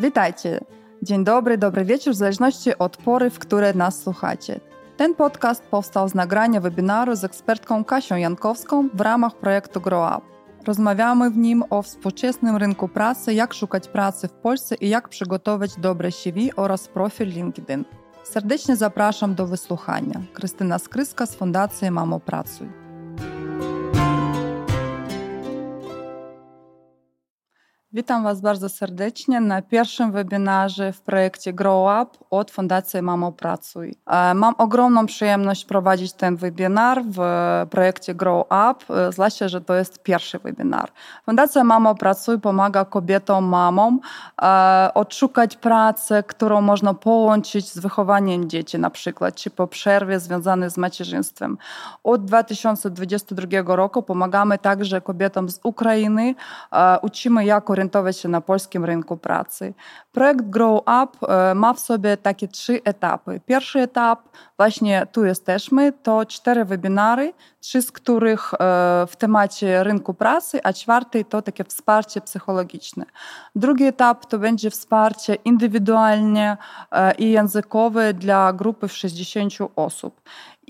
Witajcie. Dzień dobry, dobry wieczór, w zależności od pory, w której nas słuchacie. Ten podcast powstał z nagrania webinaru z ekspertką Kasią Jankowską w ramach projektu Grow Up. Rozmawiamy w nim o współczesnym rynku pracy, jak szukać pracy w Polsce i jak przygotować dobre CV oraz profil LinkedIn. Serdecznie zapraszam do wysłuchania. Krystyna Skryska z Fundacji Mamo Pracuj. Witam Was bardzo serdecznie na pierwszym webinarze w projekcie Grow Up od Fundacji Mamo Pracuj. E, mam ogromną przyjemność prowadzić ten webinar w projekcie Grow Up, e, zwłaszcza, że to jest pierwszy webinar. Fundacja Mamo Pracuj pomaga kobietom, mamom e, odszukać pracę, którą można połączyć z wychowaniem dzieci na przykład, czy po przerwie związanej z macierzyństwem. Od 2022 roku pomagamy także kobietom z Ukrainy, uczymy jak orientować się na polskim rynku pracy. Projekt Grow Up e, ma w sobie takie trzy etapy. Pierwszy etap, właśnie tu jesteśmy, to cztery webinary, trzy z których e, w temacie rynku pracy, a czwarty to takie wsparcie psychologiczne. Drugi etap to będzie wsparcie indywidualne e, i językowe dla grupy 60 osób.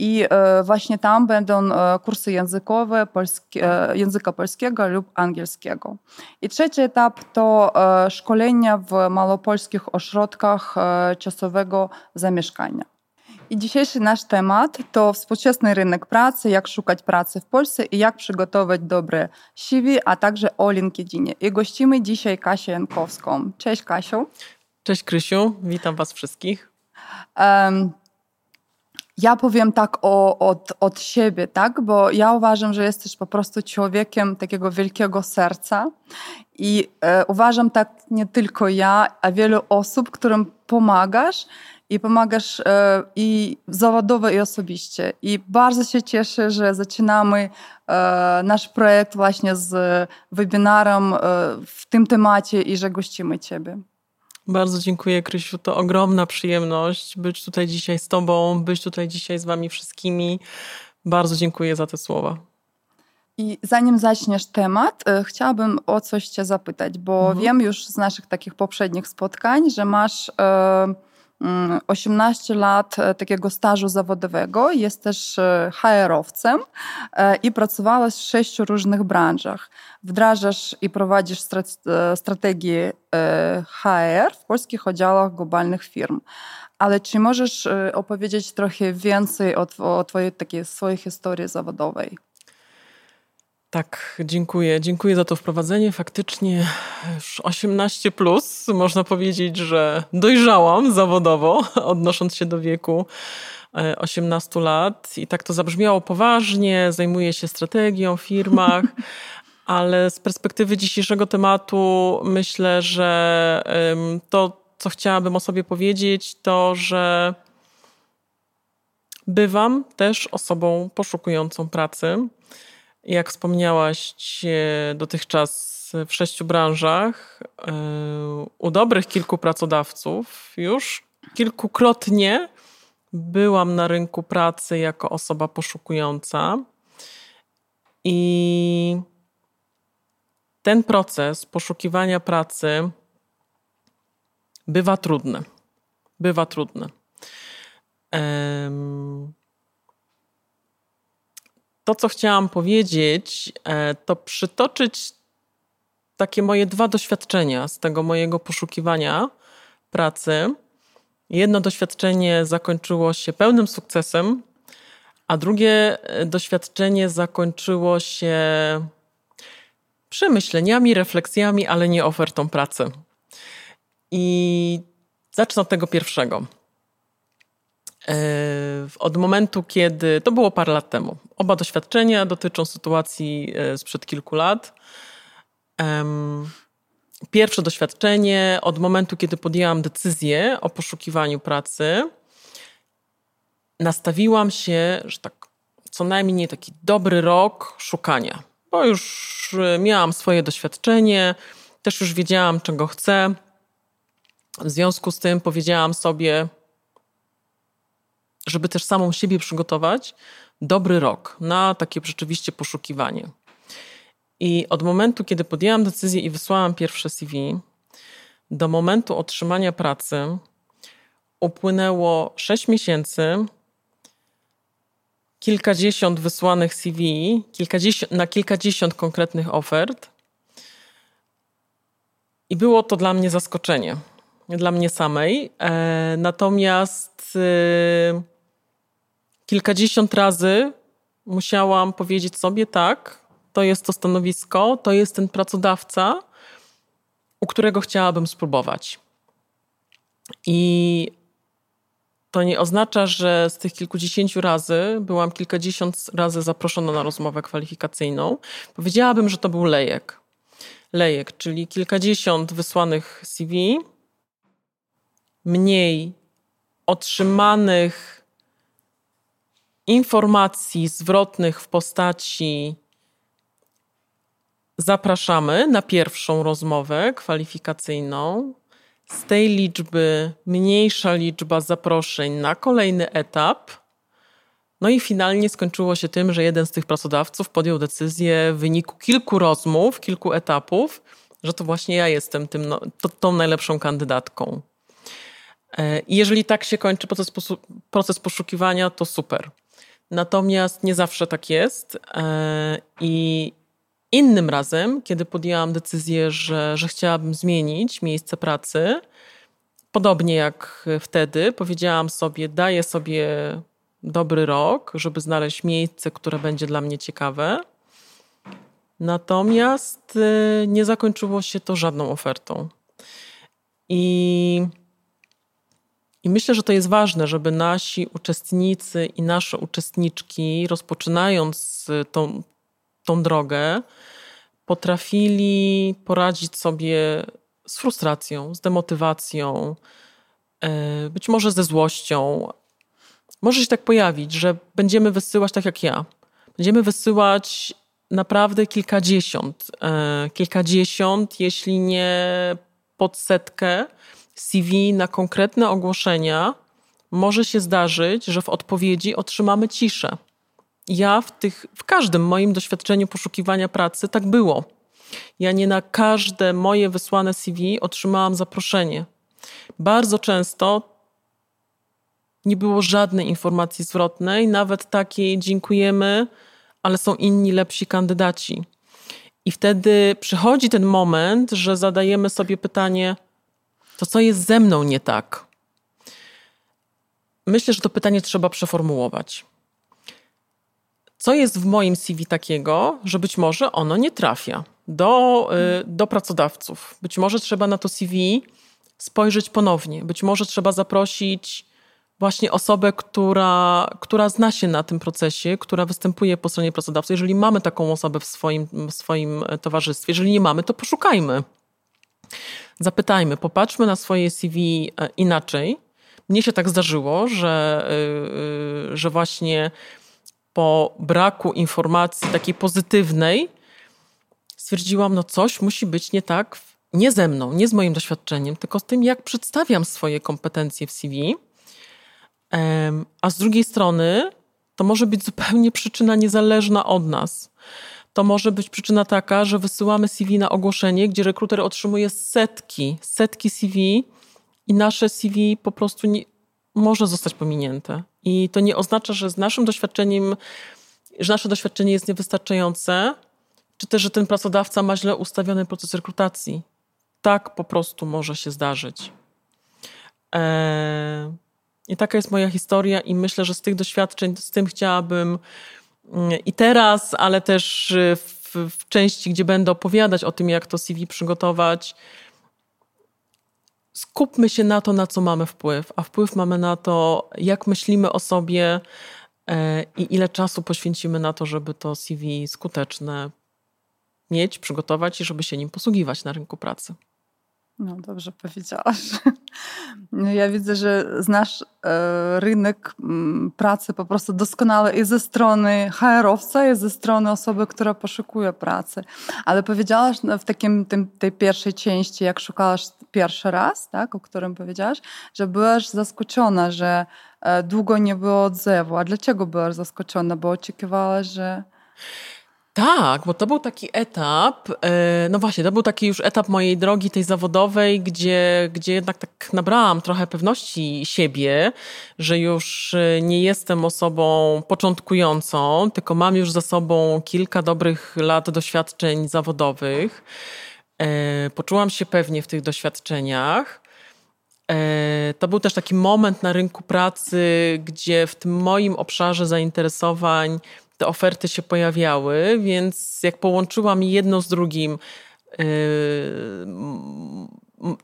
I właśnie tam będą kursy językowe języka polskiego lub angielskiego. I trzeci etap to szkolenia w malopolskich ośrodkach czasowego zamieszkania. I dzisiejszy nasz temat to współczesny rynek pracy, jak szukać pracy w Polsce i jak przygotować dobre CV, a także o LinkedInie. I gościmy dzisiaj Kasię Jankowską. Cześć Kasiu. Cześć Krysiu, witam Was wszystkich. Um, ja powiem tak o, od, od siebie, tak? bo ja uważam, że jesteś po prostu człowiekiem takiego wielkiego serca i e, uważam tak nie tylko ja, a wielu osób, którym pomagasz i pomagasz e, i zawodowo, i osobiście. I bardzo się cieszę, że zaczynamy e, nasz projekt właśnie z webinarem e, w tym temacie i że gościmy Ciebie. Bardzo dziękuję, Krysiu. To ogromna przyjemność być tutaj dzisiaj z Tobą, być tutaj dzisiaj z Wami wszystkimi. Bardzo dziękuję za te słowa. I zanim zaczniesz temat, e, chciałabym o coś Cię zapytać, bo mhm. wiem już z naszych takich poprzednich spotkań, że masz 18 mm, lat e, takiego stażu zawodowego, jesteś e, HR-owcem i pracowałaś w sześciu różnych branżach. Wdrażasz i prowadzisz strategię HR w polskich oddziałach globalnych firm. Ale czy możesz opowiedzieć trochę więcej o, o Twojej takiej swojej historii zawodowej? Tak, dziękuję. Dziękuję za to wprowadzenie. Faktycznie już 18 plus, można powiedzieć, że dojrzałam zawodowo, odnosząc się do wieku 18 e, lat. I tak to zabrzmiało poważnie, zajmuję się strategią w firmach, ale z perspektywy dzisiejszego tematu myślę, że to, co chciałabym o sobie powiedzieć, to, że bywam też osobą poszukującą pracy jak wspomniałaś, dotychczas w sześciu branżach, e, u dobrych kilku pracodawców już kilkukrotnie byłam na rynku pracy jako osoba poszukująca. I ten proces poszukiwania pracy bywa trudny. Bywa trudny. To, co chciałam powiedzieć, e, to przytoczyć takie moje dwa doświadczenia z tego mojego poszukiwania pracy. Jedno doświadczenie zakończyło się pełnym sukcesem, a drugie e, doświadczenie zakończyło się przemyśleniami, refleksjami, ale nie ofertą pracy. I zacznę od tego pierwszego. E, od momentu, kiedy to było parę lat temu. Oba doświadczenia dotyczą sytuacji e, sprzed kilku lat. Pierwsze doświadczenie od momentu, kiedy podjęłam decyzję o poszukiwaniu pracy, nastawiłam się, że tak co najmniej taki dobry rok szukania, bo już e, miałam swoje doświadczenie, też już wiedziałam, czego chcę. W związku z tym powiedziałam sobie, żeby też samą siebie przygotować, dobry rok na takie rzeczywiście poszukiwanie. I od momentu, kiedy podjęłam decyzję i wysłałam pierwsze CV, do momentu otrzymania pracy upłynęło 6 miesięcy, kilkadziesiąt wysłanych CV, kilkadziesiąt, na kilkadziesiąt konkretnych ofert. I było to dla mnie zaskoczenie, dla mnie samej. E, natomiast e, kilkadziesiąt razy musiałam powiedzieć sobie tak, to jest to stanowisko, to jest ten pracodawca, u którego chciałabym spróbować. I to nie oznacza, że z tych kilkudziesięciu razy byłam kilkadziesiąt razy zaproszona na rozmowę kwalifikacyjną. Powiedziałabym, że to był lejek. Lejek, czyli kilkadziesiąt wysłanych CV, mniej otrzymanych informacji zwrotnych w postaci zapraszamy na pierwszą rozmowę kwalifikacyjną. Z tej liczby mniejsza liczba zaproszeń na kolejny etap. No i finalnie skończyło się tym, że jeden z tych pracodawców podjął decyzję w wyniku kilku rozmów, kilku etapów, że to właśnie ja jestem tym, no, to, tą najlepszą kandydatką. E, jeżeli tak się kończy proces, proces poszukiwania, to super. Natomiast nie zawsze tak jest. E, I Innym razem, kiedy podjęłam decyzję, że, że chciałabym zmienić miejsce pracy, podobnie jak wtedy, powiedziałam sobie, daję sobie dobry rok, żeby znaleźć miejsce, które będzie dla mnie ciekawe. Natomiast y, nie zakończyło się to żadną ofertą. I, I myślę, że to jest ważne, żeby nasi uczestnicy i nasze uczestniczki, rozpoczynając tą, tą drogę, potrafili poradzić sobie z frustracją, z demotywacją, e, być może ze złością. Może się tak pojawić, że będziemy wysyłać tak jak ja. Będziemy wysyłać naprawdę kilkadziesiąt, e, kilkadziesiąt, jeśli nie pod setkę CV na konkretne ogłoszenia. Może się zdarzyć, że w odpowiedzi otrzymamy ciszę ja w, tych, w każdym moim doświadczeniu poszukiwania pracy tak było. Ja nie na każde moje wysłane CV otrzymałam zaproszenie. Bardzo często nie było żadnej informacji zwrotnej, nawet takiej dziękujemy, ale są inni lepsi kandydaci. I wtedy przychodzi ten moment, że zadajemy sobie pytanie: to co jest ze mną nie tak? Myślę, że to pytanie trzeba przeformułować co jest w moim CV takiego, że być może ono nie trafia do, y, do pracodawców. Być może trzeba na to CV spojrzeć ponownie. Być może trzeba zaprosić właśnie osobę, która, która zna się na tym procesie, która występuje po stronie pracodawcy. Jeżeli mamy taką osobę w swoim, w swoim towarzystwie, jeżeli nie mamy, to poszukajmy. Zapytajmy, popatrzmy na swoje CV e, inaczej. Mnie się tak zdarzyło, że, y, y, że właśnie po braku informacji takiej pozytywnej, stwierdziłam, no coś musi być nie tak, nie ze mną, nie z moim doświadczeniem, tylko z tym, jak przedstawiam swoje kompetencje w CV. A z drugiej strony, to może być zupełnie przyczyna niezależna od nas. To może być przyczyna taka, że wysyłamy CV na ogłoszenie, gdzie rekruter otrzymuje setki, setki CV i nasze CV po prostu nie, może zostać pominięte. I to nie oznacza, że z naszym doświadczeniem, że nasze doświadczenie jest niewystarczające, czy też, że ten pracodawca ma źle ustawiony proces rekrutacji. Tak po prostu może się zdarzyć. Eee, I taka jest moja historia, i myślę, że z tych doświadczeń, z tym chciałabym i teraz, ale też w, w części, gdzie będę opowiadać o tym, jak to CV przygotować, skupmy się na to, na co mamy wpływ, a wpływ mamy na to, jak myślimy o sobie e, i ile czasu poświęcimy na to, żeby to CV skuteczne mieć, przygotować i żeby się nim posługiwać na rynku pracy. No dobrze powiedziałaś. Ja widzę, że znasz e, rynek mm, pracy po prostu doskonale i ze strony HR-owca, i ze strony osoby, która poszukuje pracy. Ale powiedziałaś no, w takim, tym, tej pierwszej części, jak szukałaś pierwszy raz, tak, o którym powiedziałaś, że byłaś zaskoczona, że e, długo nie było odzewu. A dlaczego byłaś zaskoczona? Bo oczekiwałaś, że... Tak, bo to był taki etap, e, no właśnie, to był taki już etap mojej drogi tej zawodowej, gdzie, gdzie jednak tak nabrałam trochę pewności siebie, że już e, nie jestem osobą początkującą, tylko mam już za sobą kilka dobrych lat doświadczeń zawodowych. E, poczułam się pewnie w tych doświadczeniach. To był też taki moment na rynku pracy, gdzie w tym moim obszarze zainteresowań te oferty się pojawiały, więc jak połączyłam jedno z drugim, yy,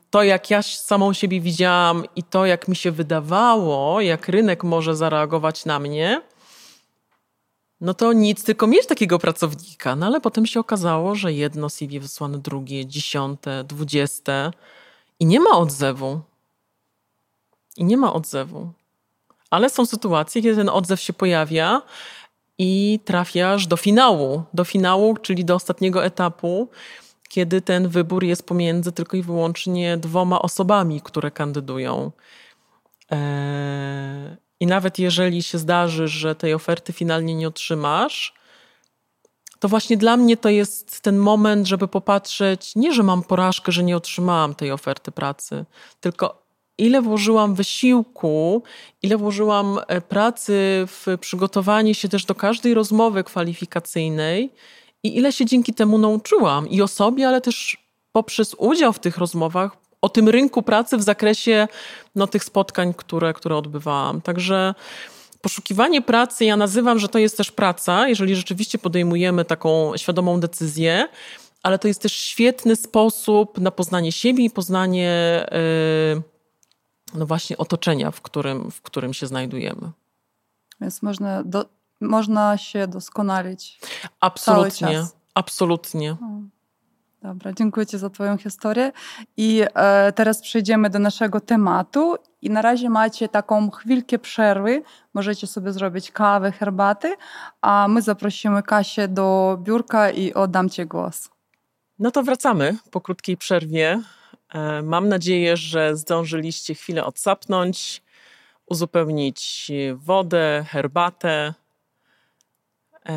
to jak ja samą siebie widziałam i to jak mi się wydawało, jak rynek może zareagować na mnie, no to nic, tylko mieć takiego pracownika. No ale potem się okazało, że jedno CV wysłane, drugie, dziesiąte, dwudzieste i nie ma odzewu. I nie ma odzewu. Ale są sytuacje, kiedy ten odzew się pojawia i trafiasz do finału, do finału, czyli do ostatniego etapu, kiedy ten wybór jest pomiędzy tylko i wyłącznie dwoma osobami, które kandydują. Eee, I nawet jeżeli się zdarzy, że tej oferty finalnie nie otrzymasz, to właśnie dla mnie to jest ten moment, żeby popatrzeć, nie, że mam porażkę, że nie otrzymałam tej oferty pracy, tylko ile włożyłam wysiłku, ile włożyłam e, pracy w przygotowanie się też do każdej rozmowy kwalifikacyjnej i ile się dzięki temu nauczyłam i o sobie, ale też poprzez udział w tych rozmowach o tym rynku pracy w zakresie no, tych spotkań, które, które odbywałam. Także poszukiwanie pracy, ja nazywam, że to jest też praca, jeżeli rzeczywiście podejmujemy taką świadomą decyzję, ale to jest też świetny sposób na poznanie siebie i poznanie. Yy, no właśnie otoczenia, w którym, w którym się znajdujemy. Więc można, do, można się doskonalić. Absolutnie, absolutnie. Dobra, dziękuję Ci za Twoją historię. I e, teraz przejdziemy do naszego tematu. I na razie macie taką chwilkę przerwy. Możecie sobie zrobić kawę, herbaty, a my zaprosimy Kasię do biurka i oddam Ci głos. No to wracamy po krótkiej przerwie. E, mam nadzieję, że zdążyliście chwilę odsapnąć, uzupełnić wodę, herbatę, e,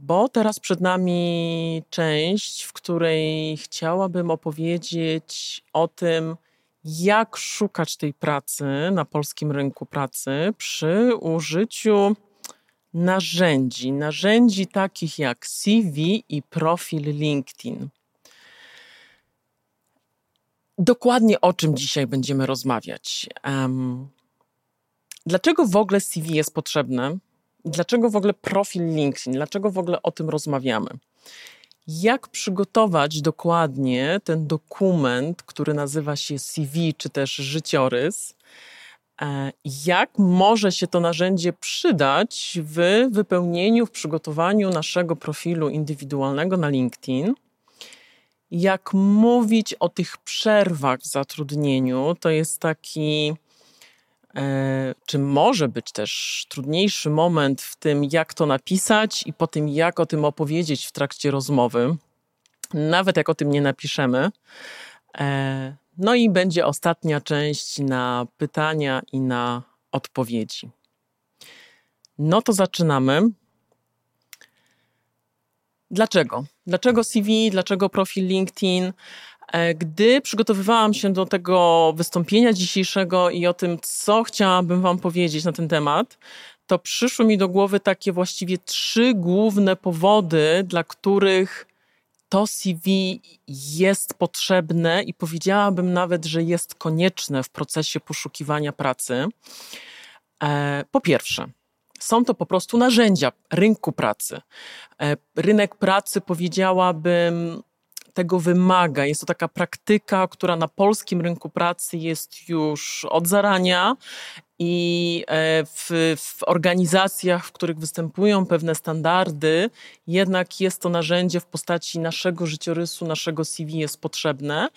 bo teraz przed nami część, w której chciałabym opowiedzieć o tym, jak szukać tej pracy na polskim rynku pracy przy użyciu narzędzi. Narzędzi takich jak CV i profil LinkedIn. Dokładnie o czym dzisiaj będziemy rozmawiać. Um, dlaczego w ogóle CV jest potrzebne? Dlaczego w ogóle profil LinkedIn? Dlaczego w ogóle o tym rozmawiamy? Jak przygotować dokładnie ten dokument, który nazywa się CV czy też życiorys? E, jak może się to narzędzie przydać w wypełnieniu, w przygotowaniu naszego profilu indywidualnego na LinkedIn? Jak mówić o tych przerwach w zatrudnieniu. To jest taki, e, czy może być też trudniejszy moment w tym, jak to napisać i po tym, jak o tym opowiedzieć w trakcie rozmowy, nawet jak o tym nie napiszemy. E, no i będzie ostatnia część na pytania i na odpowiedzi. No to zaczynamy. Dlaczego? Dlaczego CV, dlaczego profil LinkedIn? E, gdy przygotowywałam się do tego wystąpienia dzisiejszego i o tym, co chciałabym Wam powiedzieć na ten temat, to przyszły mi do głowy takie właściwie trzy główne powody, dla których to CV jest potrzebne i powiedziałabym nawet, że jest konieczne w procesie poszukiwania pracy. E, po pierwsze, są to po prostu narzędzia rynku pracy. E, rynek pracy, powiedziałabym, tego wymaga. Jest to taka praktyka, która na polskim rynku pracy jest już od zarania i e, w, w, organizacjach, w których występują pewne standardy, jednak jest to narzędzie w postaci naszego życiorysu, naszego CV jest potrzebne.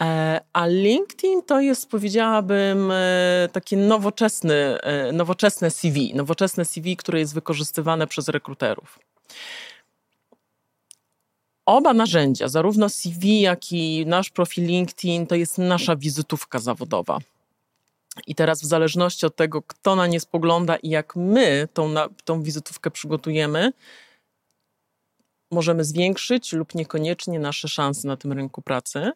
E, a LinkedIn to jest, powiedziałabym, e, takie nowoczesne, nowoczesne CV, nowoczesne CV, które jest wykorzystywane przez rekruterów. Oba narzędzia, zarówno CV, jak i nasz profil LinkedIn, to jest nasza wizytówka zawodowa. I teraz, w zależności od tego, kto na nie spogląda i jak my tą, tą wizytówkę przygotujemy, możemy zwiększyć lub niekoniecznie nasze szanse na tym rynku pracy,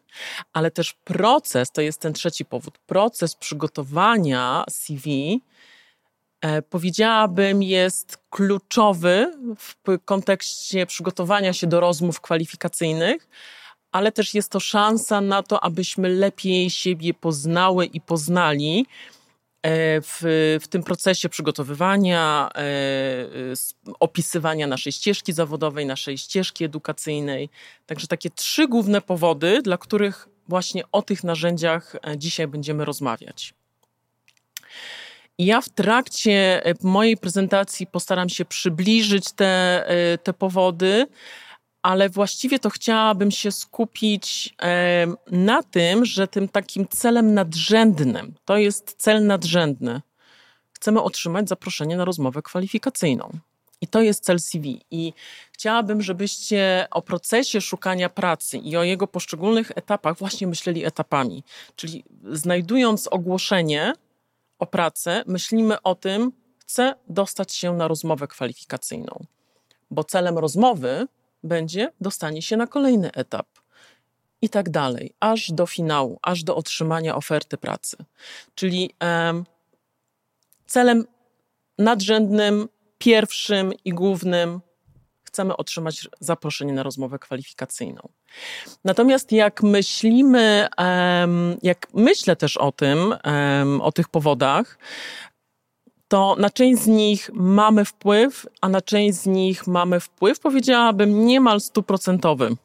ale też proces, to jest ten trzeci powód, proces przygotowania CV e, powiedziałabym jest kluczowy w kontekście przygotowania się do rozmów kwalifikacyjnych, ale też jest to szansa na to, abyśmy lepiej siebie poznały i poznali E, w, w tym procesie przygotowywania, e, opisywania naszej ścieżki zawodowej, naszej ścieżki edukacyjnej. Także takie trzy główne powody, dla których właśnie o tych narzędziach e, dzisiaj będziemy rozmawiać. Ja w trakcie mojej prezentacji postaram się przybliżyć te, te powody, ale właściwie to chciałabym się skupić na tym, że tym takim celem nadrzędnym, to jest cel nadrzędny, chcemy otrzymać zaproszenie na rozmowę kwalifikacyjną. I to jest cel CV. I chciałabym, żebyście o procesie szukania pracy i o jego poszczególnych etapach właśnie myśleli etapami. Czyli znajdując ogłoszenie o pracę, myślimy o tym, chcę dostać się na rozmowę kwalifikacyjną. Bo celem rozmowy będzie dostanie się na kolejny etap. I tak dalej, aż do finału, aż do otrzymania oferty pracy. Czyli celem nadrzędnym, pierwszym i głównym chcemy otrzymać zaproszenie na rozmowę kwalifikacyjną. Natomiast jak myślimy, jak myślę też o tym, o tych powodach, to na część z nich mamy wpływ, a na część z nich mamy wpływ, powiedziałabym, niemal stuprocentowy.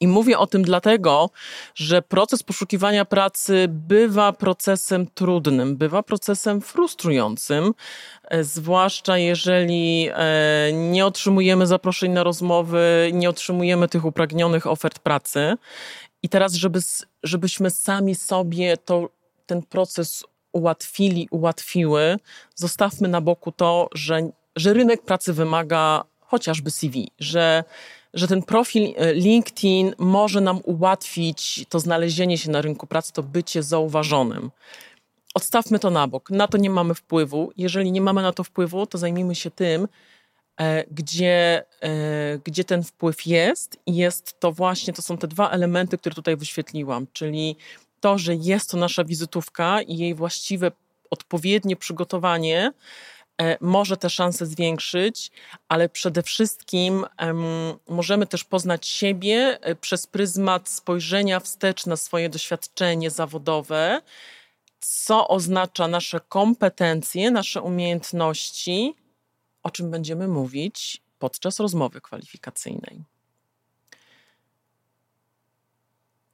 I mówię o tym dlatego, że proces poszukiwania pracy bywa procesem trudnym, bywa procesem frustrującym, e, zwłaszcza jeżeli e, nie otrzymujemy zaproszeń na rozmowy, nie otrzymujemy tych upragnionych ofert pracy. I teraz, żeby, żebyśmy sami sobie to, ten proces ułatwili, ułatwiły, zostawmy na boku to, że, że rynek pracy wymaga chociażby CV, że, że ten profil e, LinkedIn może nam ułatwić to znalezienie się na rynku pracy, to bycie zauważonym. Odstawmy to na bok. Na to nie mamy wpływu. Jeżeli nie mamy na to wpływu, to zajmijmy się tym, e, gdzie, e, gdzie ten wpływ jest. I jest to właśnie, to są te dwa elementy, które tutaj wyświetliłam, czyli to, że jest to nasza wizytówka i jej właściwe, odpowiednie przygotowanie e, może te szanse zwiększyć, ale przede wszystkim możemy też poznać siebie e, przez pryzmat spojrzenia wstecz na swoje doświadczenie zawodowe, co oznacza nasze kompetencje, nasze umiejętności, o czym będziemy mówić podczas rozmowy kwalifikacyjnej.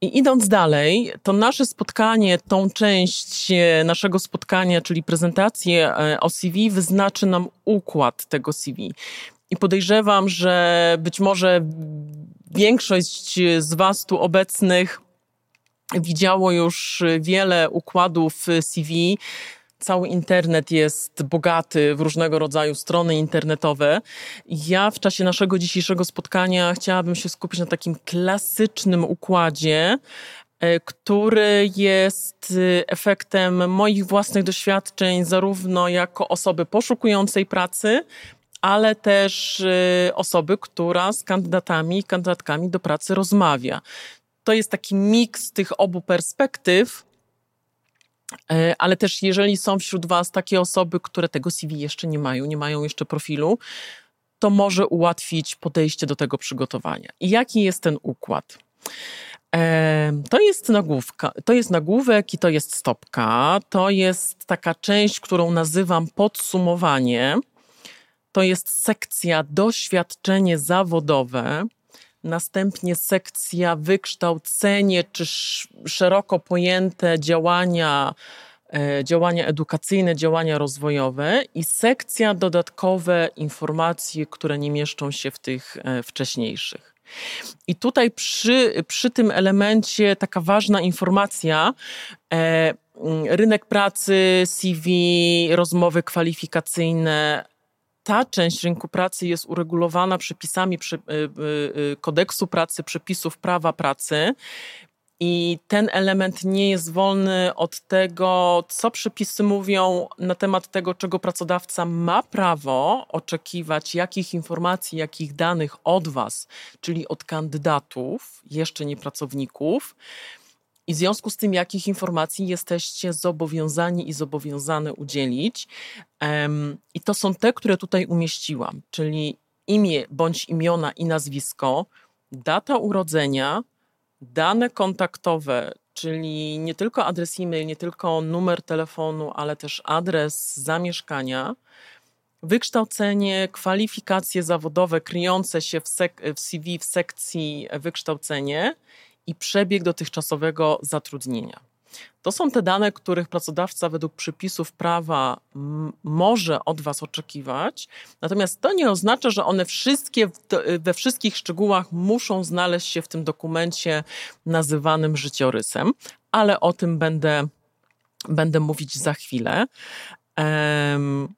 I idąc dalej, to nasze spotkanie, tą część e, naszego spotkania, czyli prezentację e, o CV, wyznaczy nam układ tego CV. I podejrzewam, że być może większość z Was tu obecnych widziało już wiele układów CV, cały internet jest bogaty w różnego rodzaju strony internetowe. Ja w czasie naszego dzisiejszego spotkania chciałabym się skupić na takim klasycznym układzie, e, który jest e, efektem moich własnych doświadczeń, zarówno jako osoby poszukującej pracy, ale też e, osoby, która z kandydatami i kandydatkami do pracy rozmawia. To jest taki miks tych obu perspektyw, ale też jeżeli są wśród Was takie osoby, które tego CV jeszcze nie mają, nie mają jeszcze profilu, to może ułatwić podejście do tego przygotowania. I jaki jest ten układ? E, to jest nagłówka, to jest nagłówek i to jest stopka. To jest taka część, którą nazywam podsumowanie. To jest sekcja doświadczenie zawodowe następnie sekcja wykształcenie czy szeroko pojęte działania, e, działania edukacyjne, działania rozwojowe i sekcja dodatkowe informacje, które nie mieszczą się w tych e, wcześniejszych. I tutaj przy, przy tym elemencie taka ważna informacja, e, rynek pracy, CV, rozmowy kwalifikacyjne, ta część rynku pracy jest uregulowana przepisami y, y, y, kodeksu pracy, przepisów prawa pracy. I ten element nie jest wolny od tego, co przepisy mówią na temat tego, czego pracodawca ma prawo oczekiwać, jakich informacji, jakich danych od Was, czyli od kandydatów, jeszcze nie pracowników. I w związku z tym, jakich informacji jesteście zobowiązani i zobowiązane udzielić. I to są te, które tutaj umieściłam, czyli imię bądź imiona i nazwisko, data urodzenia, dane kontaktowe, czyli nie tylko adres e-mail, nie tylko numer telefonu, ale też adres zamieszkania, wykształcenie, kwalifikacje zawodowe kryjące się w, w CV w sekcji wykształcenie i przebieg dotychczasowego zatrudnienia. To są te dane, których pracodawca według przepisów prawa może od Was oczekiwać, natomiast to nie oznacza, że one wszystkie we wszystkich szczegółach muszą znaleźć się w tym dokumencie nazywanym życiorysem, ale o tym będę, będę mówić za chwilę. Um,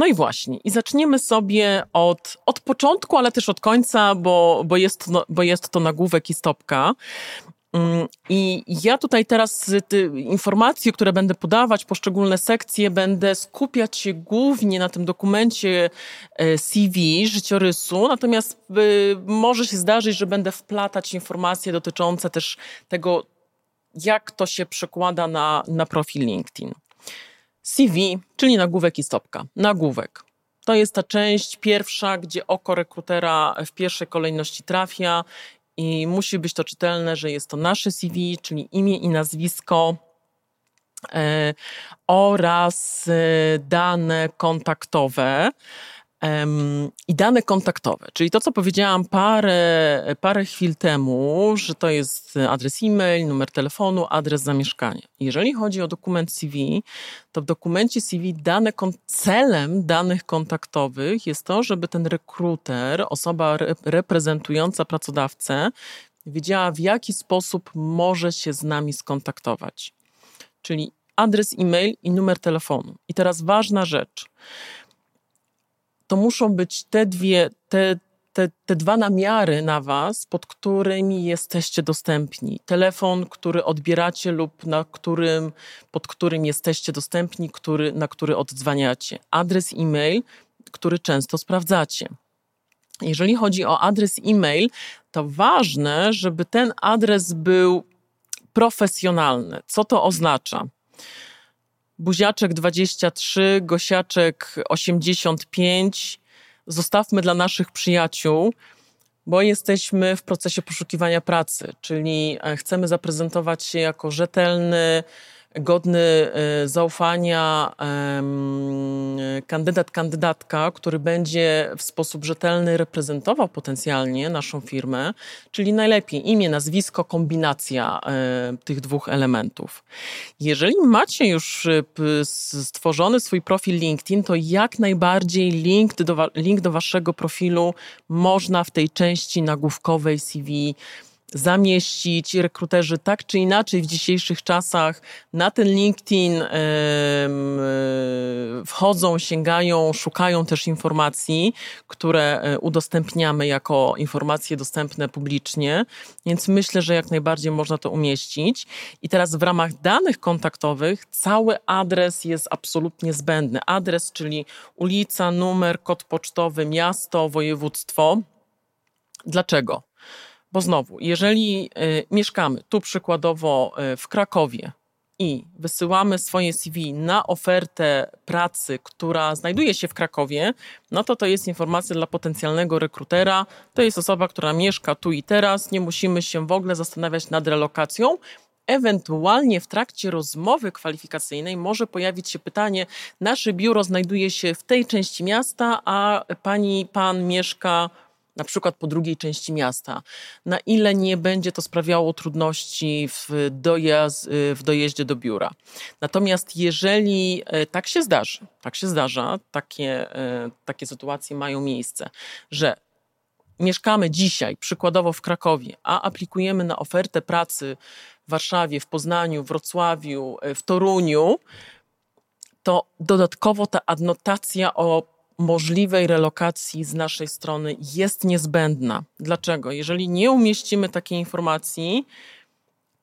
no i właśnie, i zaczniemy sobie od, od początku, ale też od końca, bo, bo, jest, to, bo jest to nagłówek i stopka. Mm, I ja tutaj teraz te informacje, które będę podawać, poszczególne sekcje, będę skupiać się głównie na tym dokumencie e, CV, życiorysu, natomiast e, może się zdarzyć, że będę wplatać informacje dotyczące też tego, jak to się przekłada na, na profil LinkedIn. CV, czyli nagłówek i stopka. Nagłówek. To jest ta część pierwsza, gdzie oko rekrutera w pierwszej kolejności trafia i musi być to czytelne, że jest to nasze CV, czyli imię i nazwisko e, oraz e, dane kontaktowe. I dane kontaktowe, czyli to, co powiedziałam parę, parę chwil temu, że to jest adres e-mail, numer telefonu, adres zamieszkania. Jeżeli chodzi o dokument CV, to w dokumencie CV dane, celem danych kontaktowych jest to, żeby ten rekruter, osoba reprezentująca pracodawcę, wiedziała, w jaki sposób może się z nami skontaktować. Czyli adres e-mail i numer telefonu. I teraz ważna rzecz to muszą być te dwie, te, te, te dwa namiary na Was, pod którymi jesteście dostępni. Telefon, który odbieracie lub na którym, pod którym jesteście dostępni, który, na który oddzwaniacie. Adres e-mail, który często sprawdzacie. Jeżeli chodzi o adres e-mail, to ważne, żeby ten adres był profesjonalny. Co to oznacza? Buziaczek 23, Gosiaczek 85. Zostawmy dla naszych przyjaciół, bo jesteśmy w procesie poszukiwania pracy, czyli e, chcemy zaprezentować się jako rzetelny, godny e, zaufania kandydat, kandydatka, który będzie w sposób rzetelny reprezentował potencjalnie naszą firmę, czyli najlepiej imię, nazwisko, kombinacja e, tych dwóch elementów. Jeżeli macie już e, stworzony swój profil LinkedIn, to jak najbardziej link do, link do waszego profilu można w tej części nagłówkowej CV zamieścić. Rekruterzy tak czy inaczej w dzisiejszych czasach na ten LinkedIn wchodzą, sięgają, szukają też informacji, które e, udostępniamy jako informacje dostępne publicznie, więc myślę, że jak najbardziej można to umieścić. I teraz w ramach danych kontaktowych cały adres jest absolutnie zbędny. Adres, czyli ulica, numer, kod pocztowy, miasto, województwo. Dlaczego? Bo znowu, jeżeli y, mieszkamy tu przykładowo y, w Krakowie i wysyłamy swoje CV na ofertę pracy, która znajduje się w Krakowie, no to to jest informacja dla potencjalnego rekrutera. To jest osoba, która mieszka tu i teraz. Nie musimy się w ogóle zastanawiać nad relokacją. Ewentualnie w trakcie rozmowy kwalifikacyjnej może pojawić się pytanie: Nasze biuro znajduje się w tej części miasta, a pani, pan mieszka na przykład po drugiej części miasta, na ile nie będzie to sprawiało trudności w, dojazd, y, w dojeździe do biura. Natomiast jeżeli e, tak się zdarzy, tak się zdarza, takie, e, takie sytuacje mają miejsce, że mieszkamy dzisiaj, przykładowo w Krakowie, a aplikujemy na ofertę pracy w Warszawie, w Poznaniu, w Wrocławiu, w Toruniu, to dodatkowo ta adnotacja o możliwej relokacji z naszej strony jest niezbędna. Dlaczego? Jeżeli nie umieścimy takiej informacji,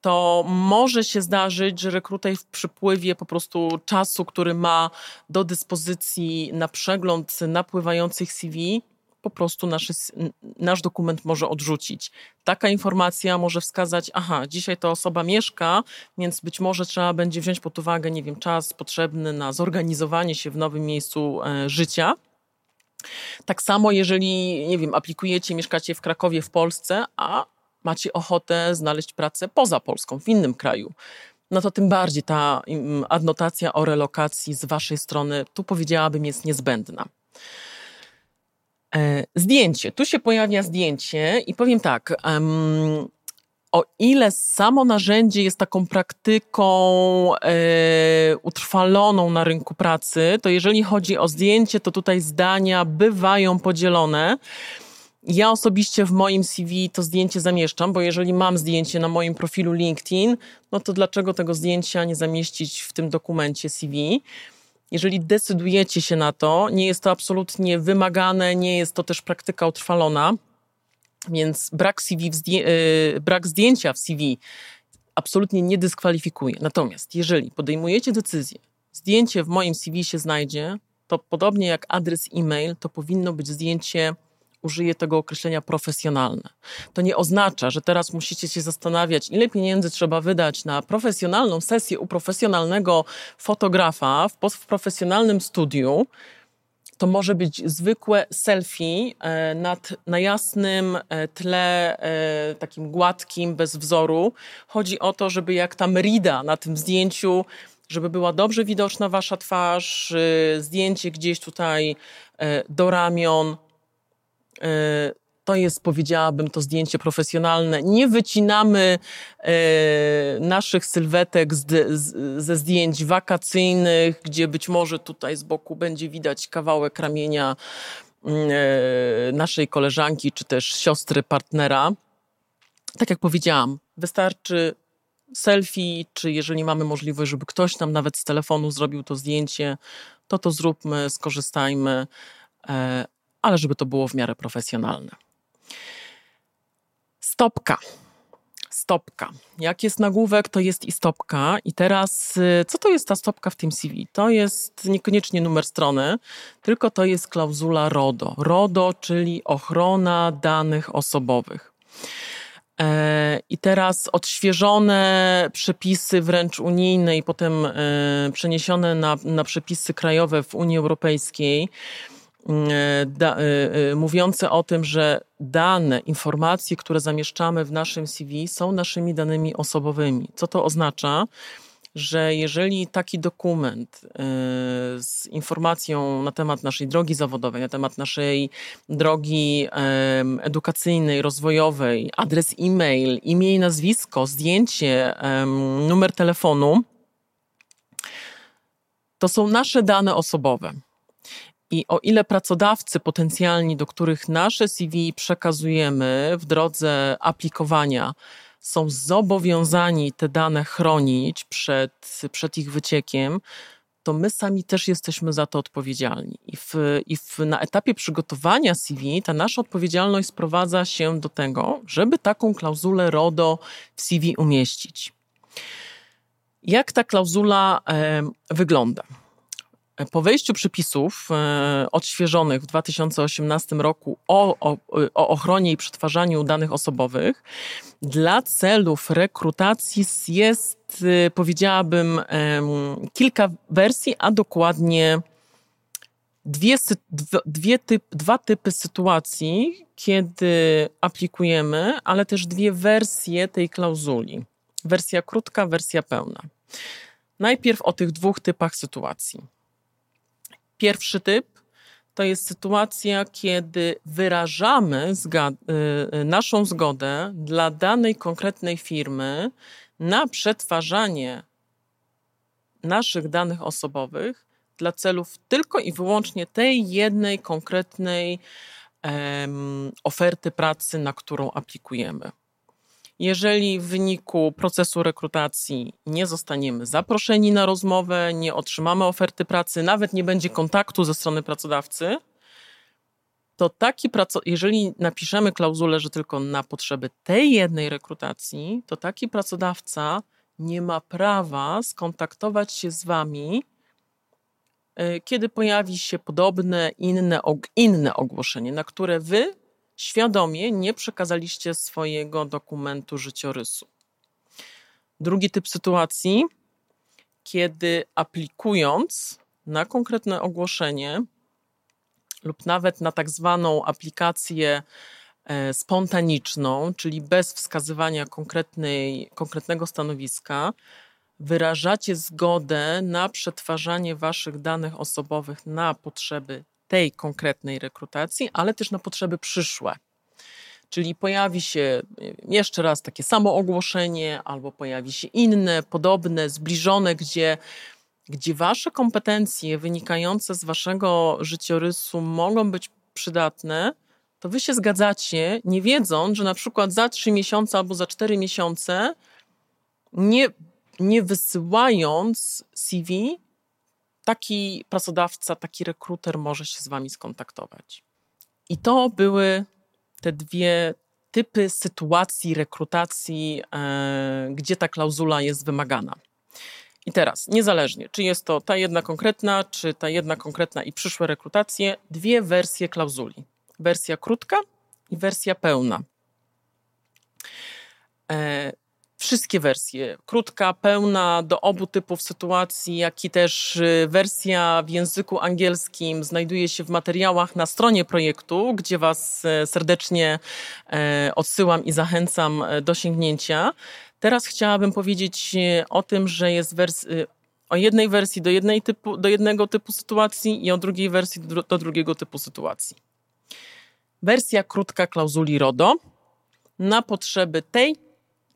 to może się zdarzyć, że rekruter w przypływie po prostu czasu, który ma do dyspozycji na przegląd napływających CV, po prostu nasz, nasz dokument może odrzucić. Taka informacja może wskazać, aha, dzisiaj ta osoba mieszka, więc być może trzeba będzie wziąć pod uwagę, nie wiem, czas potrzebny na zorganizowanie się w nowym miejscu e, życia. Tak samo, jeżeli, nie wiem, aplikujecie, mieszkacie w Krakowie, w Polsce, a macie ochotę znaleźć pracę poza Polską, w innym kraju, no to tym bardziej ta adnotacja o relokacji z Waszej strony, tu powiedziałabym, jest niezbędna. E, zdjęcie. Tu się pojawia zdjęcie i powiem tak. O ile samo narzędzie jest taką praktyką e, utrwaloną na rynku pracy, to jeżeli chodzi o zdjęcie, to tutaj zdania bywają podzielone. Ja osobiście w moim CV to zdjęcie zamieszczam, bo jeżeli mam zdjęcie na moim profilu LinkedIn, no to dlaczego tego zdjęcia nie zamieścić w tym dokumencie CV? Jeżeli decydujecie się na to, nie jest to absolutnie wymagane, nie jest to też praktyka utrwalona, więc brak, CV zdję yy, brak zdjęcia w CV absolutnie nie dyskwalifikuje. Natomiast jeżeli podejmujecie decyzję, zdjęcie w moim CV się znajdzie, to podobnie jak adres e-mail, to powinno być zdjęcie użyję tego określenia profesjonalne. To nie oznacza, że teraz musicie się zastanawiać, ile pieniędzy trzeba wydać na profesjonalną sesję u profesjonalnego fotografa w, w profesjonalnym studiu. To może być zwykłe selfie e, nad, na jasnym e, tle, e, takim gładkim, bez wzoru. Chodzi o to, żeby jak ta merida na tym zdjęciu żeby była dobrze widoczna wasza twarz, zdjęcie gdzieś tutaj do ramion, to jest, powiedziałabym, to zdjęcie profesjonalne. Nie wycinamy e, naszych sylwetek ze zdjęć wakacyjnych, gdzie być może tutaj z boku będzie widać kawałek ramienia mm, e, naszej koleżanki czy też siostry partnera. Tak jak powiedziałam, wystarczy selfie, czy jeżeli mamy możliwość, żeby ktoś nam nawet z telefonu zrobił to zdjęcie, to to zróbmy, skorzystajmy ale żeby to było w miarę profesjonalne. Stopka. Stopka. Jak jest nagłówek, to jest i stopka. I teraz, y, co to jest ta stopka w tym CV? To jest niekoniecznie numer strony, tylko to jest klauzula RODO. RODO, czyli ochrona danych osobowych. E, I teraz odświeżone przepisy wręcz unijne i potem e, przeniesione na, na przepisy krajowe w Unii Europejskiej da, e, e, mówiące o tym, że dane, informacje, które zamieszczamy w naszym CV są naszymi danymi osobowymi. Co to oznacza? Że jeżeli taki dokument z informacją na temat naszej drogi zawodowej, na temat naszej drogi edukacyjnej, rozwojowej, adres e-mail, imię i nazwisko, zdjęcie, numer telefonu, to są nasze dane osobowe. I o ile pracodawcy potencjalni, do których nasze CV przekazujemy w drodze aplikowania, są zobowiązani te dane chronić przed, przed ich wyciekiem, to my sami też jesteśmy za to odpowiedzialni. I, w, i w, na etapie przygotowania CV ta nasza odpowiedzialność sprowadza się do tego, żeby taką klauzulę RODO w CV umieścić. Jak ta klauzula e, wygląda? Po wejściu przepisów e, odświeżonych w 2018 roku o, o, o, ochronie i przetwarzaniu danych osobowych, dla celów rekrutacji jest, e, powiedziałabym, kilka wersji, a dokładnie dwie, dwie typ, dwa typy sytuacji, kiedy aplikujemy, ale też dwie wersje tej klauzuli. Wersja krótka, wersja pełna. Najpierw o tych dwóch typach sytuacji. Pierwszy typ to jest sytuacja, kiedy wyrażamy y, y, naszą zgodę dla danej konkretnej firmy na przetwarzanie naszych danych osobowych dla celów tylko i wyłącznie tej jednej konkretnej um, oferty pracy, na którą aplikujemy. Jeżeli w wyniku procesu rekrutacji nie zostaniemy zaproszeni na rozmowę, nie otrzymamy oferty pracy, nawet nie będzie kontaktu ze strony pracodawcy, to taki jeżeli napiszemy klauzulę, że tylko na potrzeby tej jednej rekrutacji, to taki pracodawca nie ma prawa skontaktować się z wami, e, kiedy pojawi się podobne inne, inne ogłoszenie, na które wy świadomie nie przekazaliście swojego dokumentu życiorysu. Drugi typ sytuacji, kiedy aplikując na konkretne ogłoszenie lub nawet na tak zwaną aplikację e, spontaniczną, czyli bez wskazywania konkretnej, konkretnego stanowiska, wyrażacie zgodę na przetwarzanie waszych danych osobowych na potrzeby tej konkretnej rekrutacji, ale też na potrzeby przyszłe. Czyli pojawi się jeszcze raz takie samo ogłoszenie, albo pojawi się inne, podobne, zbliżone, gdzie, gdzie wasze kompetencje wynikające z waszego życiorysu mogą być przydatne, to wy się zgadzacie, nie wiedząc, że na przykład za trzy miesiące albo za cztery miesiące, nie, nie wysyłając CV, taki pracodawca, taki rekruter może się z wami skontaktować. I to były te dwie typy sytuacji rekrutacji, e, gdzie ta klauzula jest wymagana. I teraz, niezależnie, czy jest to ta jedna konkretna, czy ta jedna konkretna i przyszłe rekrutacje, dwie wersje klauzuli. Wersja krótka i wersja pełna. E, wszystkie wersje, krótka, pełna, do obu typów sytuacji, jak i też y, wersja w języku angielskim znajduje się w materiałach na stronie projektu, gdzie Was e, serdecznie e, odsyłam i zachęcam e, do sięgnięcia. Teraz chciałabym powiedzieć o tym, że jest wers o jednej wersji do, jednej typu, do jednego typu sytuacji i o drugiej wersji do, do drugiego typu sytuacji. Wersja krótka klauzuli RODO na potrzeby tej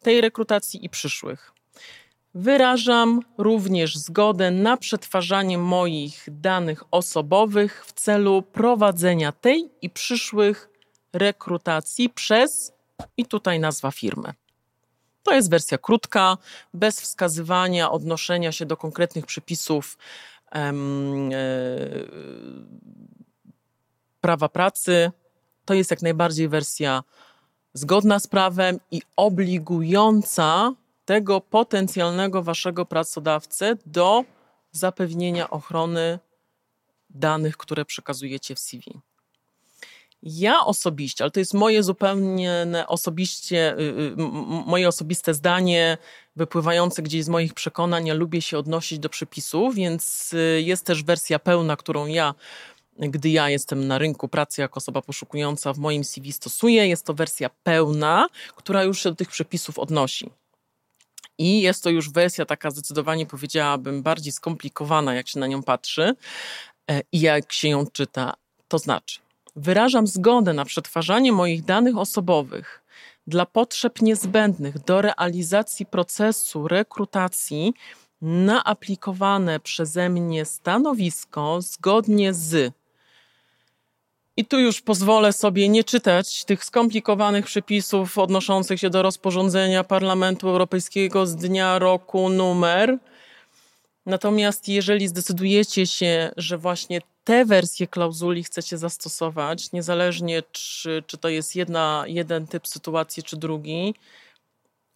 tej rekrutacji i przyszłych. Wyrażam również zgodę na przetwarzanie moich danych osobowych w celu prowadzenia tej i przyszłych rekrutacji przez i tutaj nazwa firmy. To jest wersja krótka, bez wskazywania, odnoszenia się do konkretnych przepisów em, e, prawa pracy. To jest jak najbardziej wersja zgodna z prawem i obligująca tego potencjalnego waszego pracodawcę do zapewnienia ochrony danych, które przekazujecie w CV. Ja osobiście, ale to jest moje zupełnie osobiście, y, y, moje osobiste zdanie, wypływające gdzieś z moich przekonań, ja lubię się odnosić do przepisów, więc y, jest też wersja pełna, którą ja gdy ja jestem na rynku pracy jako osoba poszukująca w moim CV stosuję. Jest to wersja pełna, która już się do tych przepisów odnosi. I jest to już wersja taka zdecydowanie, powiedziałabym, bardziej skomplikowana, jak się na nią patrzy e, i jak się ją czyta. To znaczy, wyrażam zgodę na przetwarzanie moich danych osobowych dla potrzeb niezbędnych do realizacji procesu rekrutacji na aplikowane przeze mnie stanowisko zgodnie z i tu już pozwolę sobie nie czytać tych skomplikowanych przepisów odnoszących się do rozporządzenia Parlamentu Europejskiego z dnia roku numer. Natomiast jeżeli zdecydujecie się, że właśnie te wersje klauzuli chcecie zastosować, niezależnie czy, czy to jest jedna, jeden typ sytuacji, czy drugi,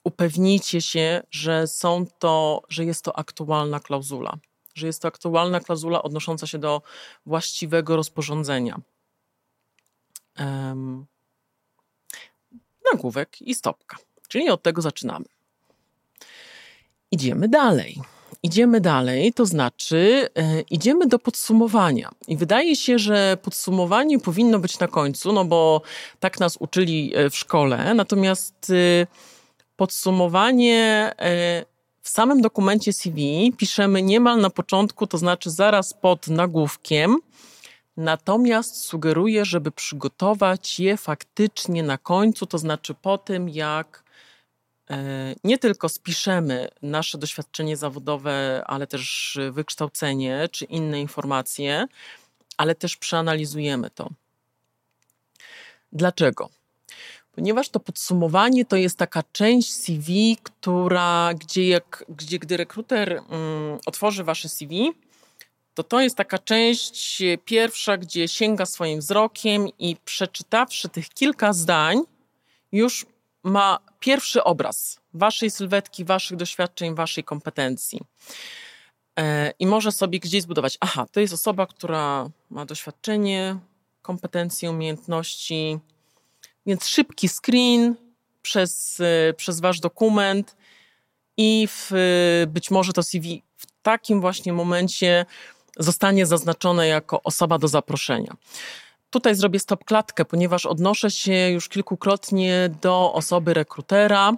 upewnijcie się, że są to, że jest to aktualna klauzula, że jest to aktualna klauzula odnosząca się do właściwego rozporządzenia um, nagłówek i stopka. Czyli od tego zaczynamy. Idziemy dalej. Idziemy dalej, to znaczy e, idziemy do podsumowania. I wydaje się, że podsumowanie powinno być na końcu, no bo tak nas uczyli e, w szkole. Natomiast e, podsumowanie e, w samym dokumencie CV piszemy niemal na początku, to znaczy zaraz pod nagłówkiem Natomiast sugeruję, żeby przygotować je faktycznie na końcu, to znaczy po tym, jak e, nie tylko spiszemy nasze doświadczenie zawodowe, ale też wykształcenie czy inne informacje, ale też przeanalizujemy to. Dlaczego? ponieważ to podsumowanie to jest taka część CV, która, gdzie, jak, gdzie gdy rekruter mm, otworzy wasze CV, to to jest taka część pierwsza, gdzie sięga swoim wzrokiem i przeczytawszy tych kilka zdań, już ma pierwszy obraz waszej sylwetki, waszych doświadczeń, waszej kompetencji. E, I może sobie gdzieś zbudować, aha, to jest osoba, która ma doświadczenie, kompetencje, umiejętności, więc szybki screen przez, e, przez wasz dokument i w, być może to CV w takim właśnie momencie zostanie zaznaczone jako osoba do zaproszenia. Tutaj zrobię stop klatkę, ponieważ odnoszę się już kilkukrotnie do osoby rekrutera.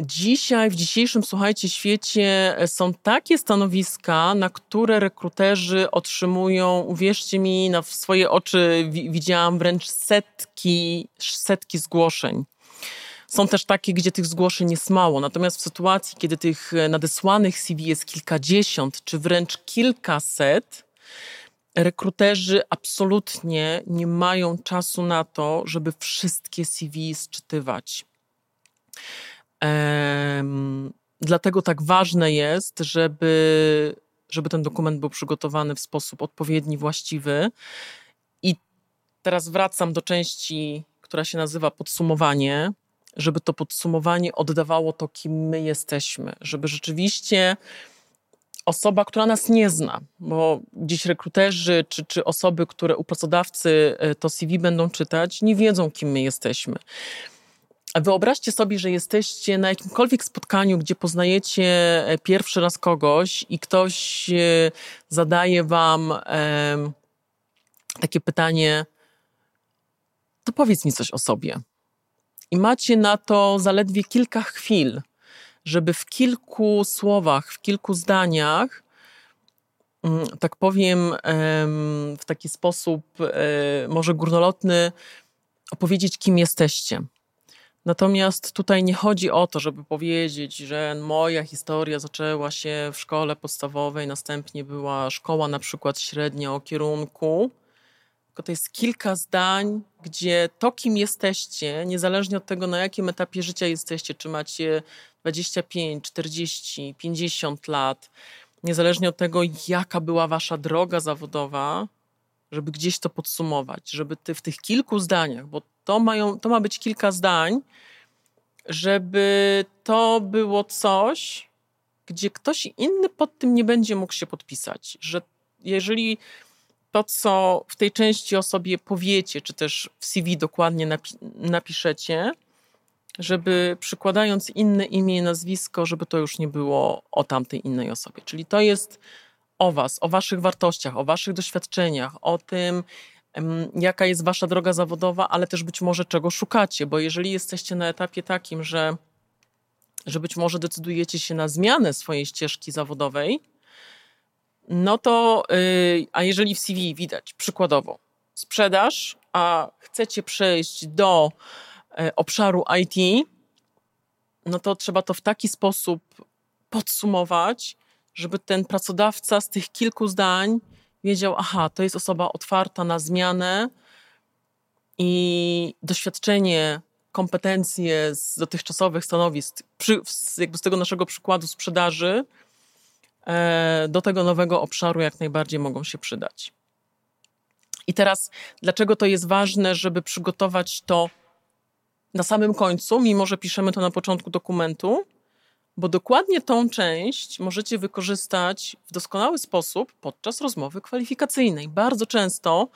Dzisiaj, w dzisiejszym, słuchajcie, świecie są takie stanowiska, na które rekruterzy otrzymują, uwierzcie mi, na swoje oczy widziałam wręcz setki, setki zgłoszeń. Są też takie, gdzie tych zgłoszeń jest mało. Natomiast w sytuacji, kiedy tych nadesłanych CV jest kilkadziesiąt, czy wręcz kilkaset, rekruterzy absolutnie nie mają czasu na to, żeby wszystkie CV sczytywać. Dlatego tak ważne jest, żeby, żeby ten dokument był przygotowany w sposób odpowiedni, właściwy. I teraz wracam do części, która się nazywa podsumowanie, żeby to podsumowanie oddawało to, kim my jesteśmy, żeby rzeczywiście osoba, która nas nie zna, bo dziś rekruterzy czy, czy osoby, które u pracodawcy e, to CV będą czytać, nie wiedzą, kim my jesteśmy. Wyobraźcie sobie, że jesteście na jakimkolwiek spotkaniu, gdzie poznajecie e, pierwszy raz kogoś i ktoś e, zadaje wam takie pytanie, to powiedz mi coś o sobie. I macie na to zaledwie kilka chwil, żeby w kilku słowach, w kilku zdaniach, mm, tak powiem, w taki sposób może górnolotny, opowiedzieć, kim jesteście. Natomiast tutaj nie chodzi o to, żeby powiedzieć, że moja historia zaczęła się w szkole podstawowej, następnie była szkoła na przykład średnia o kierunku, tylko to jest kilka zdań, gdzie to, kim jesteście, niezależnie od tego, na jakim etapie życia jesteście, czy macie 25, 40, 50 lat, niezależnie od tego, jaka była wasza droga zawodowa, żeby gdzieś to podsumować, żeby ty w tych kilku zdaniach, bo to, mają, to ma być kilka zdań, żeby to było coś, gdzie ktoś inny pod tym nie będzie mógł się podpisać. Że jeżeli to, co w tej części o sobie powiecie, czy też w CV dokładnie napi napiszecie, żeby przykładając inne imię i nazwisko, żeby to już nie było o tamtej innej osobie. Czyli to jest o Was, o Waszych wartościach, o Waszych doświadczeniach, o tym, jaka jest Wasza droga zawodowa, ale też być może czego szukacie, bo jeżeli jesteście na etapie takim, że, że być może decydujecie się na zmianę swojej ścieżki zawodowej, no to, yy, a jeżeli w CV widać przykładowo sprzedaż, a chcecie przejść do y, obszaru IT, no to trzeba to w taki sposób podsumować, żeby ten pracodawca z tych kilku zdań wiedział, aha, to jest osoba otwarta na zmianę i doświadczenie, kompetencje z dotychczasowych stanowisk, przy, jakby z tego naszego przykładu sprzedaży, e, do tego nowego obszaru jak najbardziej mogą się przydać. I teraz, dlaczego to jest ważne, żeby przygotować to na samym końcu, mimo że piszemy to na początku dokumentu? bo dokładnie tą część możecie wykorzystać w doskonały sposób podczas rozmowy kwalifikacyjnej. Bardzo często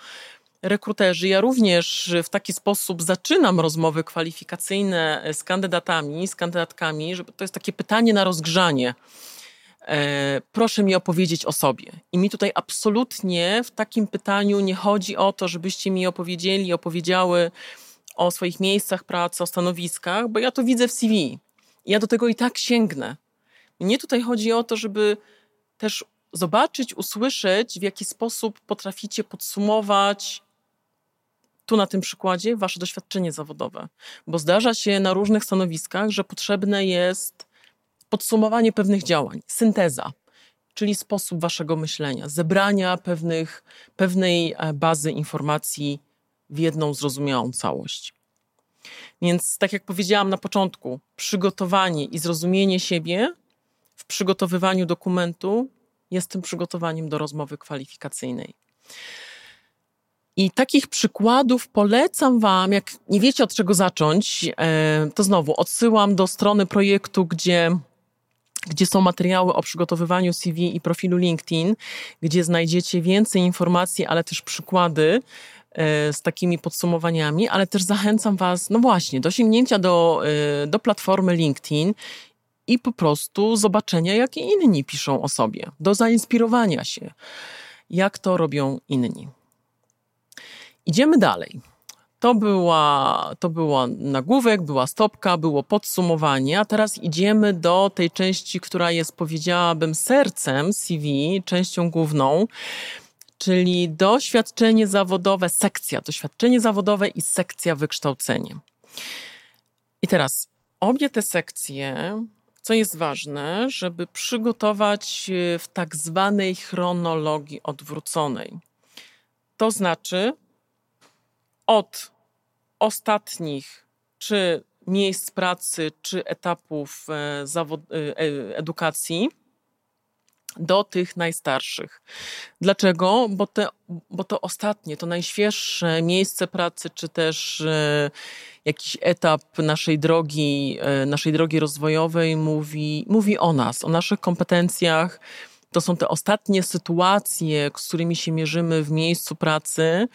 rekruterzy, ja również w taki sposób zaczynam rozmowy kwalifikacyjne z kandydatami, z kandydatkami, żeby to jest takie pytanie na rozgrzanie. E, proszę mi opowiedzieć o sobie. I mi tutaj absolutnie w takim pytaniu nie chodzi o to, żebyście mi opowiedzieli, opowiedziały o swoich miejscach pracy, o stanowiskach, bo ja to widzę w CV ja do tego i tak sięgnę. Mnie tutaj chodzi o to, żeby też zobaczyć, usłyszeć, w jaki sposób potraficie podsumować tu na tym przykładzie wasze doświadczenie zawodowe. Bo zdarza się na różnych stanowiskach, że potrzebne jest podsumowanie pewnych działań, synteza, czyli sposób waszego myślenia, zebrania pewnych, pewnej e, bazy informacji w jedną zrozumiałą całość. Więc, tak jak powiedziałam na początku, przygotowanie i zrozumienie siebie w przygotowywaniu dokumentu jest tym przygotowaniem do rozmowy kwalifikacyjnej. I takich przykładów polecam Wam, jak nie wiecie od czego zacząć, e, to znowu odsyłam do strony projektu, gdzie gdzie są materiały o przygotowywaniu CV i profilu LinkedIn, gdzie znajdziecie więcej informacji, ale też przykłady e, z takimi podsumowaniami, ale też zachęcam Was, no właśnie, do sięgnięcia do, e, do platformy LinkedIn i po prostu zobaczenia, jakie inni piszą o sobie, do zainspirowania się, jak to robią inni. Idziemy dalej. To była, to była nagłówek, była stopka, było podsumowanie, a teraz idziemy do tej części, która jest, powiedziałabym, sercem CV, częścią główną, czyli doświadczenie zawodowe, sekcja, doświadczenie zawodowe i sekcja wykształcenie. I teraz obie te sekcje, co jest ważne, żeby przygotować w tak zwanej chronologii odwróconej. To znaczy, od ostatnich czy miejsc pracy, czy etapów e, e, e, edukacji do tych najstarszych. Dlaczego? Bo, te, bo to ostatnie, to najświeższe miejsce pracy, czy też jakiś etap naszej drogi, naszej drogi rozwojowej mówi, mówi o nas, o naszych kompetencjach. To są te ostatnie sytuacje, z którymi się mierzymy w miejscu pracy,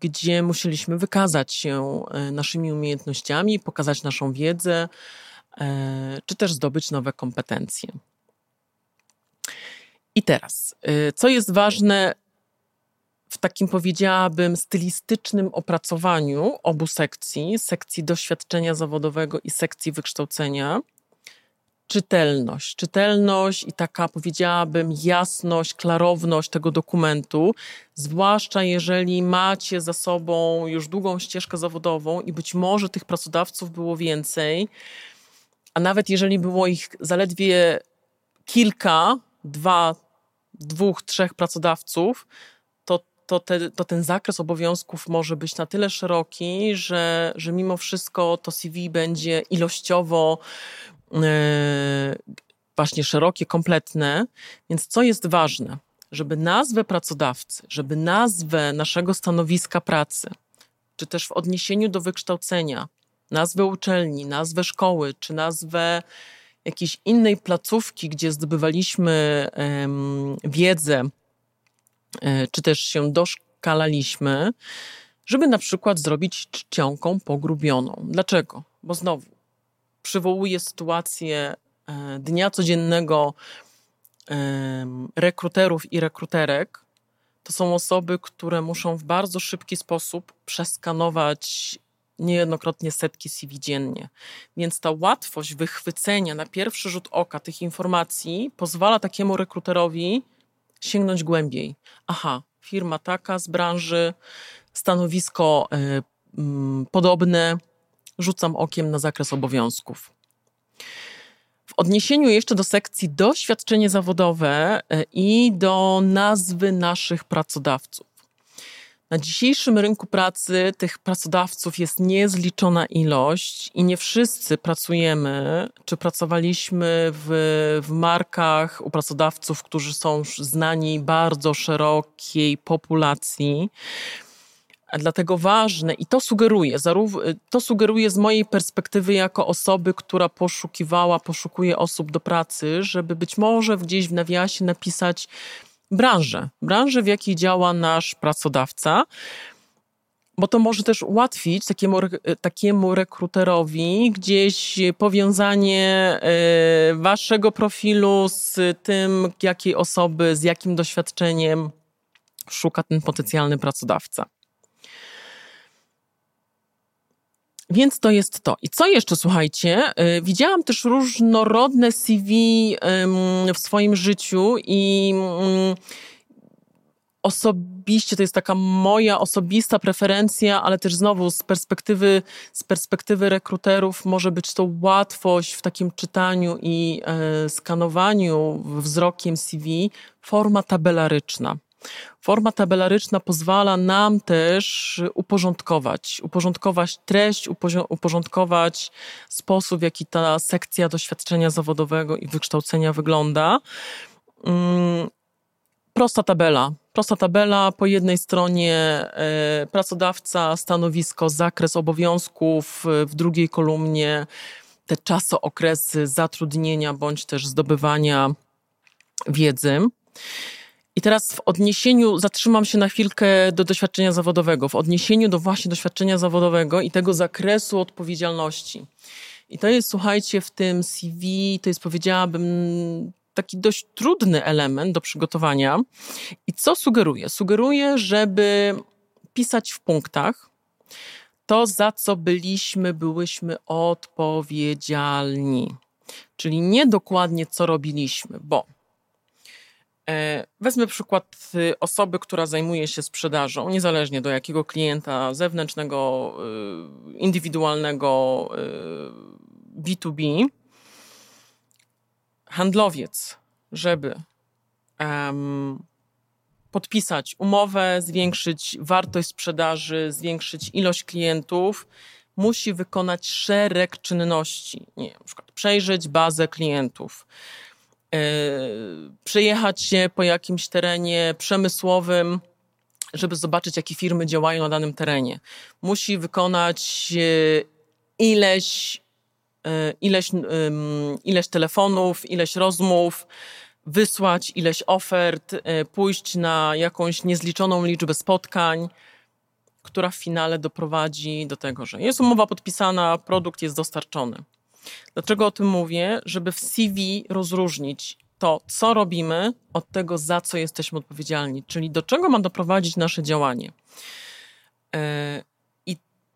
gdzie musieliśmy wykazać się e, naszymi umiejętnościami, pokazać naszą wiedzę, e, czy też zdobyć nowe kompetencje. I teraz, e, co jest ważne w takim powiedziałabym stylistycznym opracowaniu obu sekcji, sekcji doświadczenia zawodowego i sekcji wykształcenia, czytelność. Czytelność i taka, powiedziałabym, jasność, klarowność tego dokumentu, zwłaszcza jeżeli macie za sobą już długą ścieżkę zawodową i być może tych pracodawców było więcej, a nawet jeżeli było ich zaledwie kilka, dwa, dwóch, trzech pracodawców, to, te, to ten zakres obowiązków może być na tyle szeroki, że, że mimo wszystko to CV będzie ilościowo właśnie szerokie, kompletne. Więc co jest ważne? Żeby nazwę pracodawcy, żeby nazwę naszego stanowiska pracy, czy też w odniesieniu do wykształcenia, nazwę uczelni, nazwę szkoły, czy nazwę jakiejś innej placówki, gdzie zdobywaliśmy um, wiedzę, e, czy też się doszkalaliśmy, żeby na przykład zrobić czcionką pogrubioną. Dlaczego? Bo znowu, przywołuje sytuację e, dnia codziennego rekruterów i rekruterek, to są osoby, które muszą w bardzo szybki sposób przeskanować niejednokrotnie setki CV dziennie. Więc ta łatwość wychwycenia na pierwszy rzut oka tych informacji pozwala takiemu rekruterowi sięgnąć głębiej. Aha, firma taka z branży, stanowisko y, y, podobne, rzucam okiem na zakres obowiązków. W odniesieniu jeszcze do sekcji doświadczenie zawodowe e, i do nazwy naszych pracodawców. Na dzisiejszym rynku pracy tych pracodawców jest niezliczona ilość i nie wszyscy pracujemy, czy pracowaliśmy w, w markach u pracodawców, którzy są znani bardzo szerokiej populacji. Dlatego ważne, i to sugeruje, to sugeruje z mojej perspektywy jako osoby, która poszukiwała, poszukuje osób do pracy, żeby być może gdzieś w nawiasie napisać branżę, branżę, w jakiej działa nasz pracodawca, bo to może też ułatwić takiemu, takiemu rekruterowi gdzieś powiązanie e, waszego profilu z tym, jakiej osoby, z jakim doświadczeniem szuka ten potencjalny pracodawca. Więc to jest to. I co jeszcze, słuchajcie? Y, widziałam też różnorodne CV w swoim życiu i mm, osobiście to jest taka moja osobista preferencja, ale też znowu z perspektywy, z perspektywy rekruterów może być to łatwość w takim czytaniu i e, skanowaniu wzrokiem CV, forma tabelaryczna. Forma tabelaryczna pozwala nam też uporządkować, uporządkować treść, uporządkować sposób, w jaki ta sekcja doświadczenia zawodowego i wykształcenia wygląda. Mm, prosta tabela. Prosta tabela, po jednej stronie e, pracodawca, stanowisko, zakres obowiązków, w drugiej kolumnie te czasookresy zatrudnienia bądź też zdobywania wiedzy. I teraz w odniesieniu, zatrzymam się na chwilkę do doświadczenia zawodowego, w odniesieniu do właśnie doświadczenia zawodowego i tego zakresu odpowiedzialności. I to jest, słuchajcie, w tym CV, to jest, powiedziałabym, taki dość trudny element do przygotowania. I co sugeruję? Sugeruję, żeby pisać w punktach to, za co byliśmy, byłyśmy odpowiedzialni. Czyli nie dokładnie, co robiliśmy, bo Wezmę przykład y, osoby, która zajmuje się sprzedażą, niezależnie do jakiego klienta zewnętrznego, y, indywidualnego, B2B. Y, Handlowiec, żeby um, podpisać umowę, zwiększyć wartość sprzedaży, zwiększyć ilość klientów, musi wykonać szereg czynności. Nie, na przejrzeć bazę klientów, przejechać się po jakimś terenie przemysłowym, żeby zobaczyć, jakie firmy działają na danym terenie. Musi wykonać yy, ileś, yy, ileś, ileś telefonów, ileś rozmów, wysłać ileś ofert, e, pójść na jakąś niezliczoną liczbę spotkań, która w finale doprowadzi do tego, że jest umowa podpisana, produkt jest dostarczony. Dlaczego o tym mówię? Żeby w CV rozróżnić to, co robimy, od tego, za co jesteśmy odpowiedzialni, czyli do czego ma doprowadzić nasze działanie. E,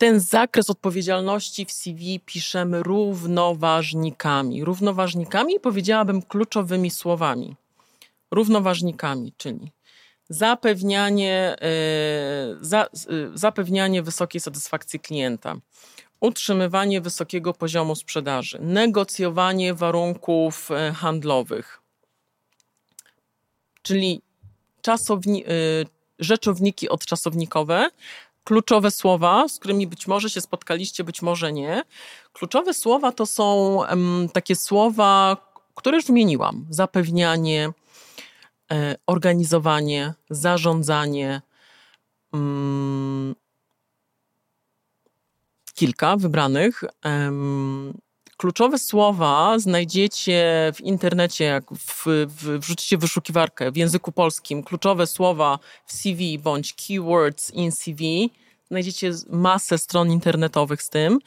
ten zakres odpowiedzialności w CV piszemy równoważnikami. Równoważnikami powiedziałabym kluczowymi słowami. Równoważnikami, czyli zapewnianie, za, yy, zapewnianie wysokiej satysfakcji klienta, utrzymywanie wysokiego poziomu sprzedaży, negocjowanie warunków yy, handlowych, czyli czasowni, rzeczowniki odczasownikowe, kluczowe słowa, z którymi być może się spotkaliście, być może nie. Kluczowe słowa to są takie słowa, które już wymieniłam: zapewnianie, e, organizowanie, zarządzanie. Kilka wybranych. Kluczowe słowa znajdziecie w internecie, jak w, w, wrzucicie wyszukiwarkę w języku polskim, kluczowe słowa w CV bądź keywords in CV, znajdziecie masę stron internetowych z tym.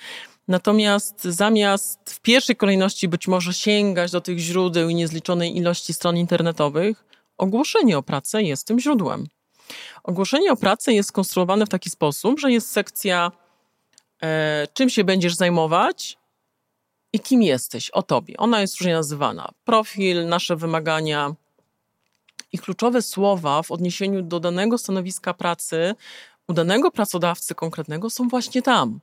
Natomiast zamiast w pierwszej kolejności być może sięgać do tych źródeł i niezliczonej ilości stron internetowych, ogłoszenie o pracę jest tym źródłem. Ogłoszenie o pracę jest skonstruowane w taki sposób, że jest sekcja, e, czym się będziesz zajmować, i kim jesteś, o tobie. Ona jest różnie nazywana. Profil, nasze wymagania i kluczowe słowa w odniesieniu do danego stanowiska pracy, u danego pracodawcy konkretnego są właśnie tam.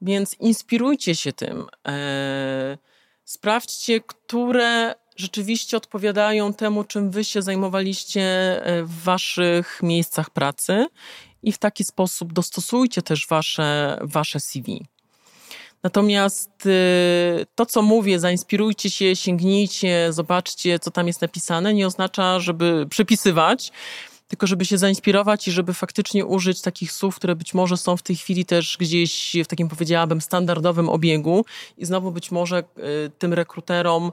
Więc inspirujcie się tym. Eee, sprawdźcie, które rzeczywiście odpowiadają temu, czym wy się zajmowaliście e, w waszych miejscach pracy i w taki sposób dostosujcie też wasze, wasze CV. Natomiast y, to, co mówię, zainspirujcie się, sięgnijcie, zobaczcie, co tam jest napisane, nie oznacza, żeby przepisywać, tylko żeby się zainspirować i żeby faktycznie użyć takich słów, które być może są w tej chwili też gdzieś w takim, powiedziałabym, standardowym obiegu i znowu być może y, tym rekruterom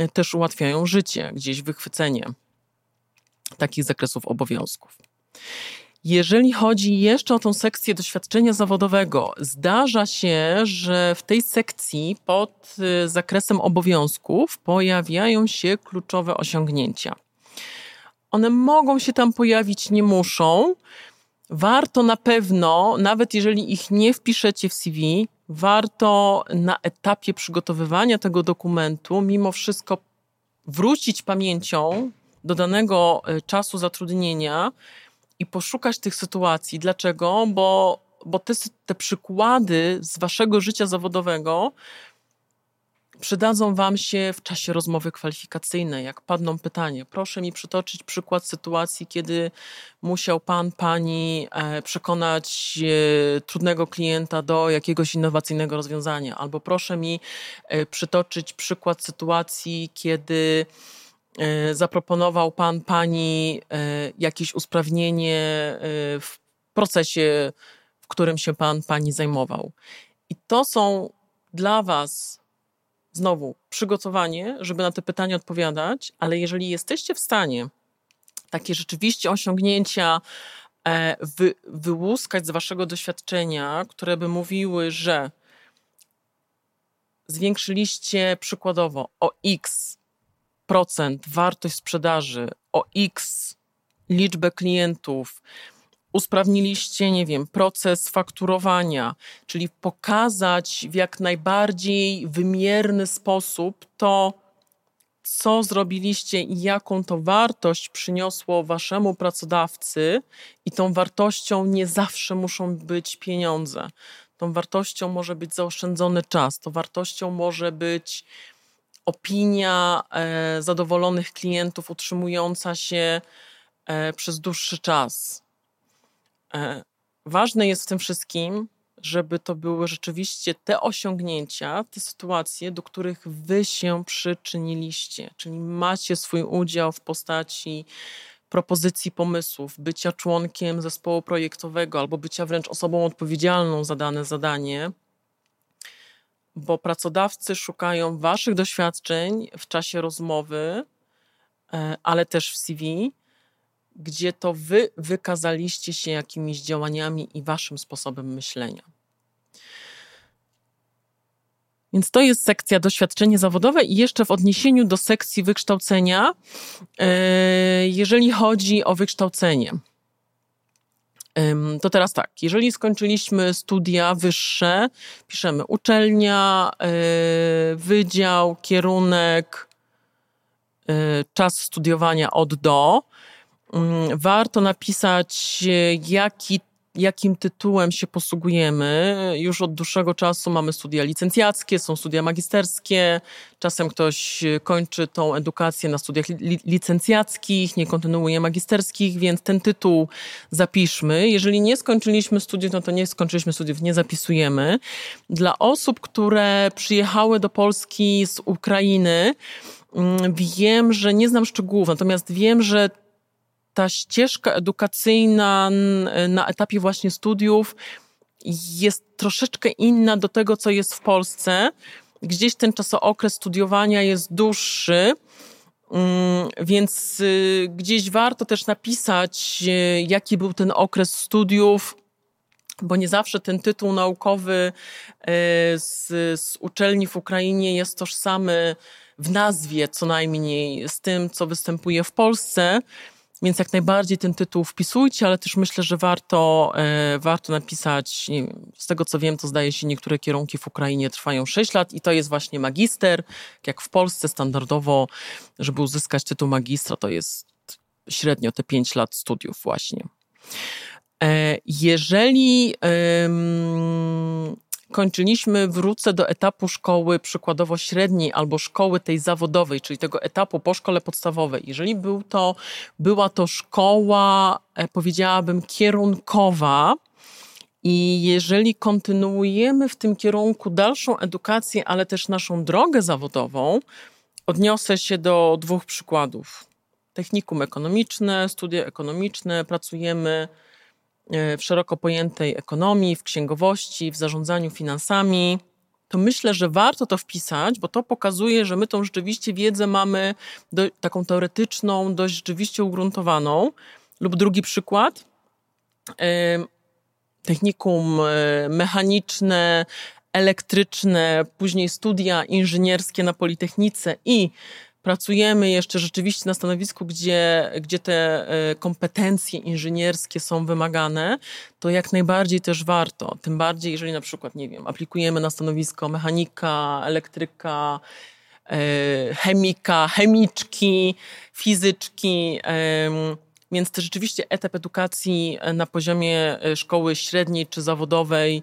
y, też ułatwiają życie, gdzieś wychwycenie takich zakresów obowiązków. Jeżeli chodzi jeszcze o tą sekcję doświadczenia zawodowego, zdarza się, że w tej sekcji pod y, zakresem obowiązków pojawiają się kluczowe osiągnięcia. One mogą się tam pojawić, nie muszą. Warto na pewno, nawet jeżeli ich nie wpiszecie w CV, warto na etapie przygotowywania tego dokumentu mimo wszystko wrócić pamięcią do danego y, czasu zatrudnienia i poszukać tych sytuacji. Dlaczego? Bo, bo te, te przykłady z waszego życia zawodowego przydadzą Wam się w czasie rozmowy kwalifikacyjnej. Jak padną pytanie, proszę mi przytoczyć przykład sytuacji, kiedy musiał Pan, Pani e, przekonać e, trudnego klienta do jakiegoś innowacyjnego rozwiązania, albo proszę mi e, przytoczyć przykład sytuacji, kiedy zaproponował Pan, Pani jakieś usprawnienie w procesie, w którym się Pan, Pani zajmował. I to są dla Was znowu przygotowanie, żeby na te pytania odpowiadać, ale jeżeli jesteście w stanie takie rzeczywiście osiągnięcia e, wy, wyłuskać z waszego doświadczenia, które by mówiły, że zwiększyliście przykładowo o x wartość sprzedaży, o x liczbę klientów, usprawniliście, nie wiem, proces fakturowania, czyli pokazać w jak najbardziej wymierny sposób to, co zrobiliście i jaką to wartość przyniosło waszemu pracodawcy, i tą wartością nie zawsze muszą być pieniądze. Tą wartością może być zaoszczędzony czas, tą wartością może być opinia e, zadowolonych klientów utrzymująca się e, przez dłuższy czas. E, ważne jest w tym wszystkim, żeby to były rzeczywiście te osiągnięcia, te sytuacje, do których wy się przyczyniliście, czyli macie swój udział w postaci propozycji pomysłów, bycia członkiem zespołu projektowego albo bycia wręcz osobą odpowiedzialną za dane zadanie, bo pracodawcy szukają waszych doświadczeń w czasie rozmowy, e, ale też w CV gdzie to wy wykazaliście się jakimiś działaniami i waszym sposobem myślenia. Więc to jest sekcja doświadczenie zawodowe i jeszcze w odniesieniu do sekcji wykształcenia, e, jeżeli chodzi o wykształcenie. To teraz tak, jeżeli skończyliśmy studia wyższe, piszemy uczelnia, e, wydział, kierunek, e, czas studiowania od do. Mm, warto napisać, e, jaki jakim tytułem się posługujemy. Już od dłuższego czasu mamy studia licencjackie, są studia magisterskie. Czasem ktoś kończy tą edukację na studiach li licencjackich, nie kontynuuje magisterskich, więc ten tytuł zapiszmy. Jeżeli nie skończyliśmy studiów, no to nie skończyliśmy studiów, nie zapisujemy. Dla osób, które przyjechały do Polski z Ukrainy, mm, wiem, że nie znam szczegółów, natomiast wiem, że ta ścieżka edukacyjna na etapie właśnie studiów jest troszeczkę inna do tego, co jest w Polsce. Gdzieś ten czasookres studiowania jest dłuższy, mm, więc y, gdzieś warto też napisać, y, jaki był ten okres studiów, bo nie zawsze ten tytuł naukowy y, z, z uczelni w Ukrainie jest tożsamy w nazwie co najmniej z tym, co występuje w Polsce. Więc jak najbardziej ten tytuł wpisujcie, ale też myślę, że warto, e, warto napisać, wiem, z tego co wiem, to zdaje się niektóre kierunki w Ukrainie trwają 6 lat i to jest właśnie magister. Jak w Polsce standardowo, żeby uzyskać tytuł magistra, to jest średnio te 5 lat studiów właśnie. E, jeżeli kończyliśmy, wrócę do etapu szkoły przykładowo średniej albo szkoły tej zawodowej, czyli tego etapu po szkole podstawowej. Jeżeli był to, była to szkoła, e, powiedziałabym, kierunkowa, i jeżeli kontynuujemy w tym kierunku dalszą edukację, ale też naszą drogę zawodową, odniosę się do dwóch przykładów. Technikum ekonomiczne, studia ekonomiczne, pracujemy w szeroko pojętej ekonomii, w księgowości, w zarządzaniu finansami, to myślę, że warto to wpisać, bo to pokazuje, że my tą rzeczywiście wiedzę mamy do, taką teoretyczną, dość rzeczywiście ugruntowaną. Lub drugi przykład, e, technikum e, mechaniczne, elektryczne, później studia inżynierskie na Politechnice i pracujemy jeszcze rzeczywiście na stanowisku, gdzie, gdzie te e, kompetencje inżynierskie są wymagane, to jak najbardziej też warto. Tym bardziej, jeżeli na przykład, nie wiem, aplikujemy na stanowisko mechanika, elektryka, e, chemika, chemiczki, fizyczki. Więc to rzeczywiście etap edukacji na poziomie e, szkoły średniej czy zawodowej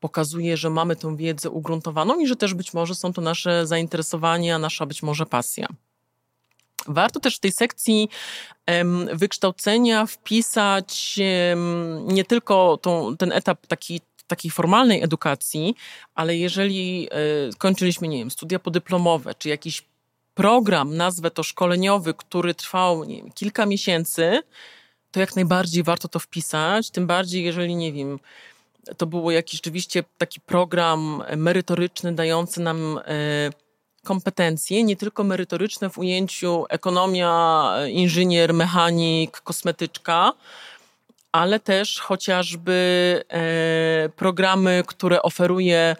pokazuje, że mamy tę wiedzę ugruntowaną i że też być może są to nasze zainteresowania, nasza być może pasja. Warto też w tej sekcji wykształcenia wpisać nie tylko tą, ten etap taki, takiej formalnej edukacji, ale jeżeli e, kończyliśmy, nie wiem, studia podyplomowe, czy jakiś program, nazwę to szkoleniowy, który trwał nie wiem, kilka miesięcy, to jak najbardziej warto to wpisać, tym bardziej jeżeli, nie wiem, to było jakiś rzeczywiście taki program merytoryczny, dający nam e, kompetencje, nie tylko merytoryczne w ujęciu ekonomia, inżynier, mechanik, kosmetyczka, ale też chociażby e, programy, które oferuje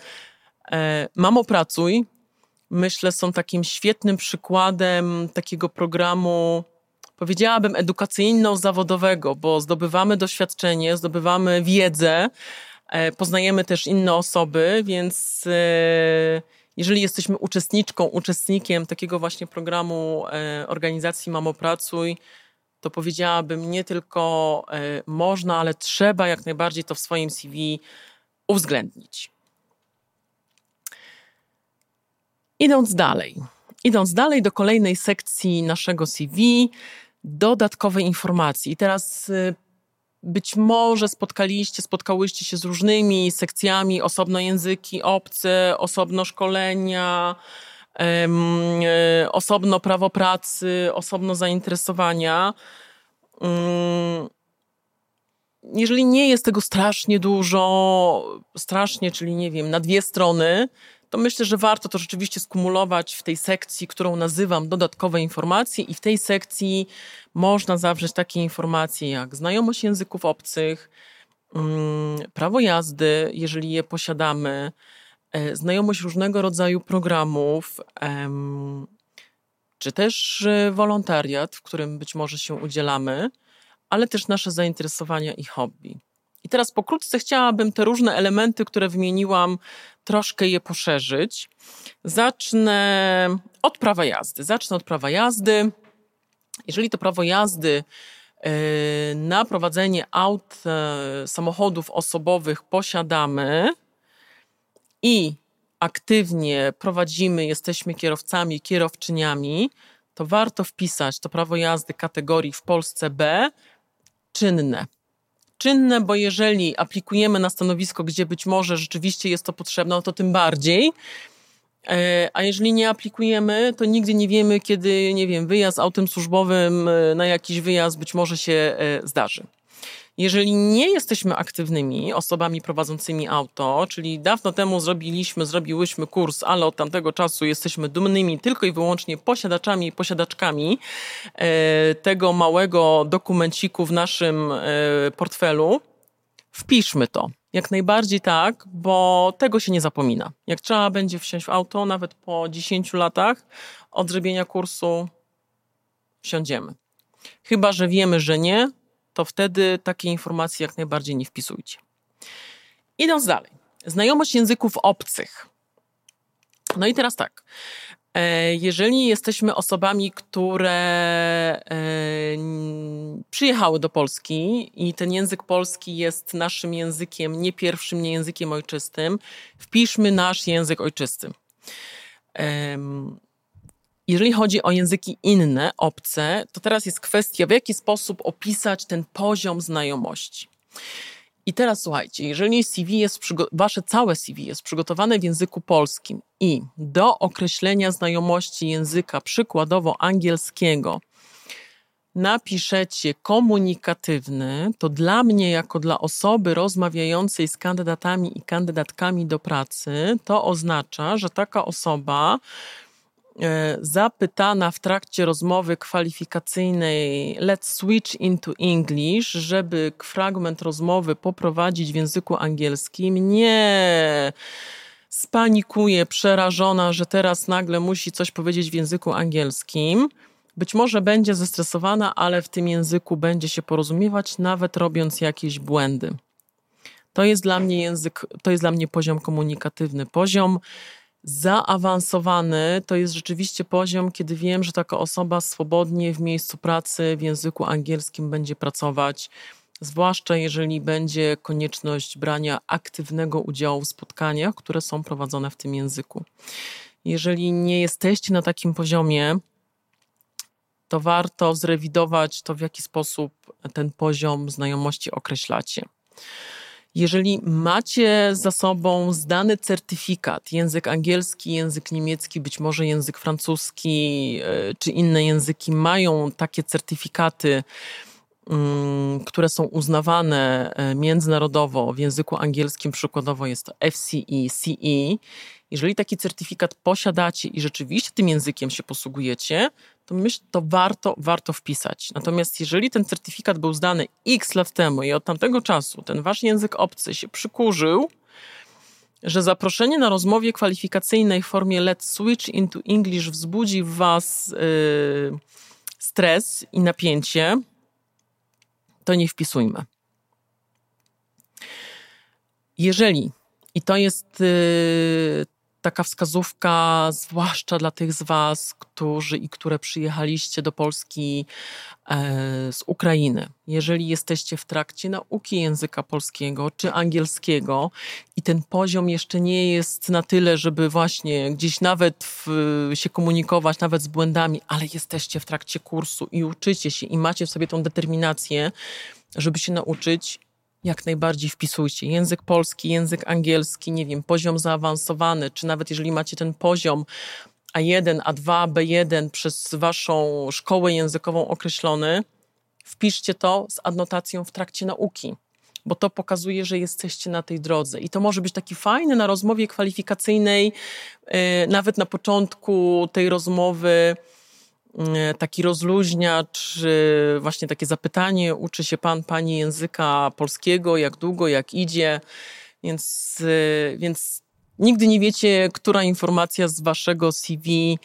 e, Mamo Pracuj, myślę, są takim świetnym przykładem takiego programu, powiedziałabym, edukacyjno-zawodowego, bo zdobywamy doświadczenie, zdobywamy wiedzę, poznajemy też inne osoby, więc jeżeli jesteśmy uczestniczką, uczestnikiem takiego właśnie programu organizacji Mamo Pracuj, to powiedziałabym nie tylko e, można, ale trzeba jak najbardziej to w swoim CV uwzględnić. Idąc dalej, idąc dalej do kolejnej sekcji naszego CV, dodatkowe informacje. I teraz e, być może spotkaliście, spotkałyście się z różnymi sekcjami, osobno języki obce, osobno szkolenia, E, osobno prawo pracy, osobno zainteresowania. Mm, jeżeli nie jest tego strasznie dużo, strasznie, czyli nie wiem, na dwie strony, to myślę, że warto to rzeczywiście skumulować w tej sekcji, którą nazywam dodatkowe informacje, i w tej sekcji można zawrzeć takie informacje jak znajomość języków obcych, mm, prawo jazdy, jeżeli je posiadamy, E, znajomość różnego rodzaju programów, czy też e, wolontariat, w którym być może się udzielamy, ale też nasze zainteresowania i hobby. I teraz pokrótce chciałabym te różne elementy, które wymieniłam, troszkę je poszerzyć. Zacznę od prawa jazdy. Zacznę od prawa jazdy. Jeżeli to prawo jazdy e, na prowadzenie aut, samochodów osobowych posiadamy, i aktywnie prowadzimy, jesteśmy kierowcami, kierowczyniami, to warto wpisać to prawo jazdy kategorii w Polsce B czynne. Czynne, bo jeżeli aplikujemy na stanowisko, gdzie być może rzeczywiście jest to potrzebne, no to tym bardziej. E, a jeżeli nie aplikujemy, to nigdy nie wiemy, kiedy, nie wiem, wyjazd autem służbowym e, na jakiś wyjazd być może się e, zdarzy. Jeżeli nie jesteśmy aktywnymi osobami prowadzącymi auto, czyli dawno temu zrobiliśmy, zrobiłyśmy kurs, ale od tamtego czasu jesteśmy dumnymi tylko i wyłącznie posiadaczami i posiadaczkami e, tego małego dokumenciku w naszym e, portfelu, wpiszmy to. Jak najbardziej tak, bo tego się nie zapomina. Jak trzeba będzie wsiąść w auto, nawet po 10 latach od zrobienia kursu, wsiądziemy. Chyba, że wiemy, że nie, to wtedy takie informacje jak najbardziej nie wpisujcie. Idąc dalej. Znajomość języków obcych. No i teraz tak. E, jeżeli jesteśmy osobami, które e, przyjechały do Polski i ten język polski jest naszym językiem, nie pierwszym, nie językiem ojczystym, wpiszmy nasz język ojczysty. Jeżeli chodzi o języki inne, obce, to teraz jest kwestia, w jaki sposób opisać ten poziom znajomości. I teraz słuchajcie, jeżeli CV jest, wasze całe CV jest przygotowane w języku polskim i do określenia znajomości języka, przykładowo angielskiego, napiszecie komunikatywny, to dla mnie, jako dla osoby rozmawiającej z kandydatami i kandydatkami do pracy, to oznacza, że taka osoba zapytana w trakcie rozmowy kwalifikacyjnej Let's switch into English, żeby fragment rozmowy poprowadzić w języku angielskim, nie spanikuje, przerażona, że teraz nagle musi coś powiedzieć w języku angielskim. Być może będzie zestresowana, ale w tym języku będzie się porozumiewać, nawet robiąc jakieś błędy. To jest dla mnie język, to jest dla mnie poziom komunikatywny, poziom Zaawansowany to jest rzeczywiście poziom, kiedy wiem, że taka osoba swobodnie w miejscu pracy w języku angielskim będzie pracować zwłaszcza jeżeli będzie konieczność brania aktywnego udziału w spotkaniach, które są prowadzone w tym języku. Jeżeli nie jesteście na takim poziomie, to warto zrewidować to, w jaki sposób ten poziom znajomości określacie. Jeżeli macie za sobą zdany certyfikat, język angielski, język niemiecki, być może język francuski e, czy inne języki mają takie certyfikaty, mm, które są uznawane e, międzynarodowo w języku angielskim, przykładowo jest to FCE, CE. Jeżeli taki certyfikat posiadacie i rzeczywiście tym językiem się posługujecie, to myślę, to warto, warto wpisać. Natomiast jeżeli ten certyfikat był zdany x lat temu i od tamtego czasu ten wasz język obcy się przykurzył, że zaproszenie na rozmowie kwalifikacyjnej w formie let's switch into English wzbudzi w was yy, stres i napięcie, to nie wpisujmy. Jeżeli, i to jest yy, taka wskazówka, zwłaszcza dla tych z Was, którzy i które przyjechaliście do Polski e, z Ukrainy. Jeżeli jesteście w trakcie nauki języka polskiego czy angielskiego i ten poziom jeszcze nie jest na tyle, żeby właśnie gdzieś nawet w, się komunikować, nawet z błędami, ale jesteście w trakcie kursu i uczycie się i macie w sobie tą determinację, żeby się nauczyć, jak najbardziej wpisujcie. Język polski, język angielski, nie wiem, poziom zaawansowany, czy nawet jeżeli macie ten poziom A1, A2, B1 przez waszą szkołę językową określony, wpiszcie to z adnotacją w trakcie nauki, bo to pokazuje, że jesteście na tej drodze. I to może być taki fajny na rozmowie kwalifikacyjnej, yy, nawet na początku tej rozmowy taki rozluźniacz, właśnie takie zapytanie, uczy się pan, pani języka polskiego, jak długo, jak idzie, więc, e, więc nigdy nie wiecie, która informacja z waszego CV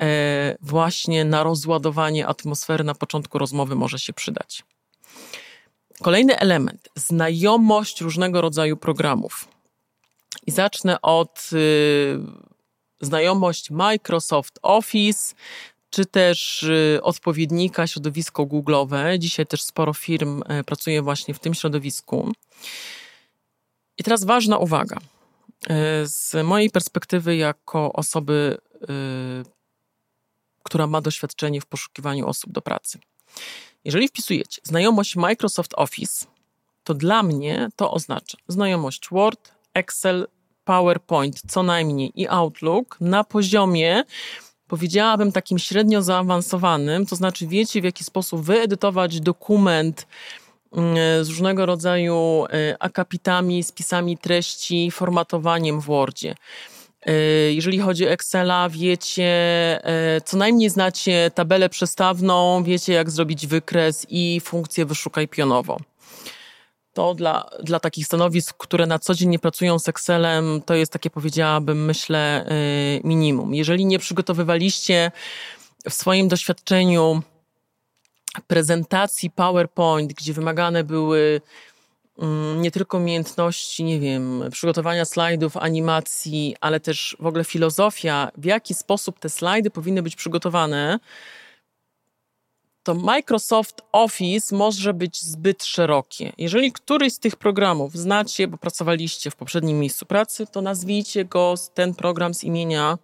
e, właśnie na rozładowanie atmosfery na początku rozmowy może się przydać. Kolejny element, znajomość różnego rodzaju programów. I zacznę od znajomość Microsoft Office, czy też y, odpowiednika środowisko Google'owe. Dzisiaj też sporo firm e, pracuje właśnie w tym środowisku. I teraz ważna uwaga. E, z mojej perspektywy, jako osoby, y, która ma doświadczenie w poszukiwaniu osób do pracy. Jeżeli wpisujecie znajomość Microsoft Office, to dla mnie to oznacza znajomość Word, Excel, PowerPoint co najmniej i Outlook na poziomie powiedziałabym, takim średnio zaawansowanym, to znaczy wiecie, w jaki sposób wyedytować dokument mm, z różnego rodzaju e, akapitami, spisami treści, formatowaniem w Wordzie. E, jeżeli chodzi o Excela, wiecie, e, co najmniej znacie tabelę przestawną, wiecie, jak zrobić wykres i funkcję wyszukaj pionowo to dla, dla takich stanowisk, które na co dzień nie pracują z Excelem, to jest takie, powiedziałabym, myślę, y, minimum. Jeżeli nie przygotowywaliście w swoim doświadczeniu prezentacji PowerPoint, gdzie wymagane były mm, nie tylko umiejętności, nie wiem, przygotowania slajdów, animacji, ale też w ogóle filozofia, w jaki sposób te slajdy powinny być przygotowane, to Microsoft Office może być zbyt szerokie. Jeżeli któryś z tych programów znacie, bo pracowaliście w poprzednim miejscu pracy, to nazwijcie go ten program z imienia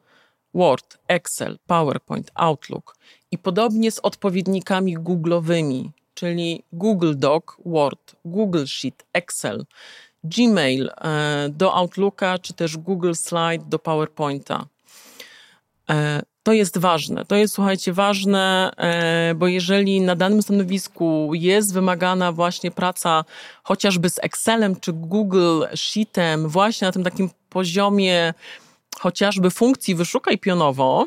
Word, Excel, PowerPoint, Outlook. I podobnie z odpowiednikami Google'owymi, czyli Google Doc, Word, Google Sheet, Excel, Gmail e, do Outlooka, czy też Google Slide do PowerPointa. To jest ważne. To jest, słuchajcie, ważne, e, bo jeżeli na danym stanowisku jest wymagana właśnie praca chociażby z Excelem czy Google Sheetem, właśnie na tym takim poziomie chociażby funkcji wyszukaj pionowo,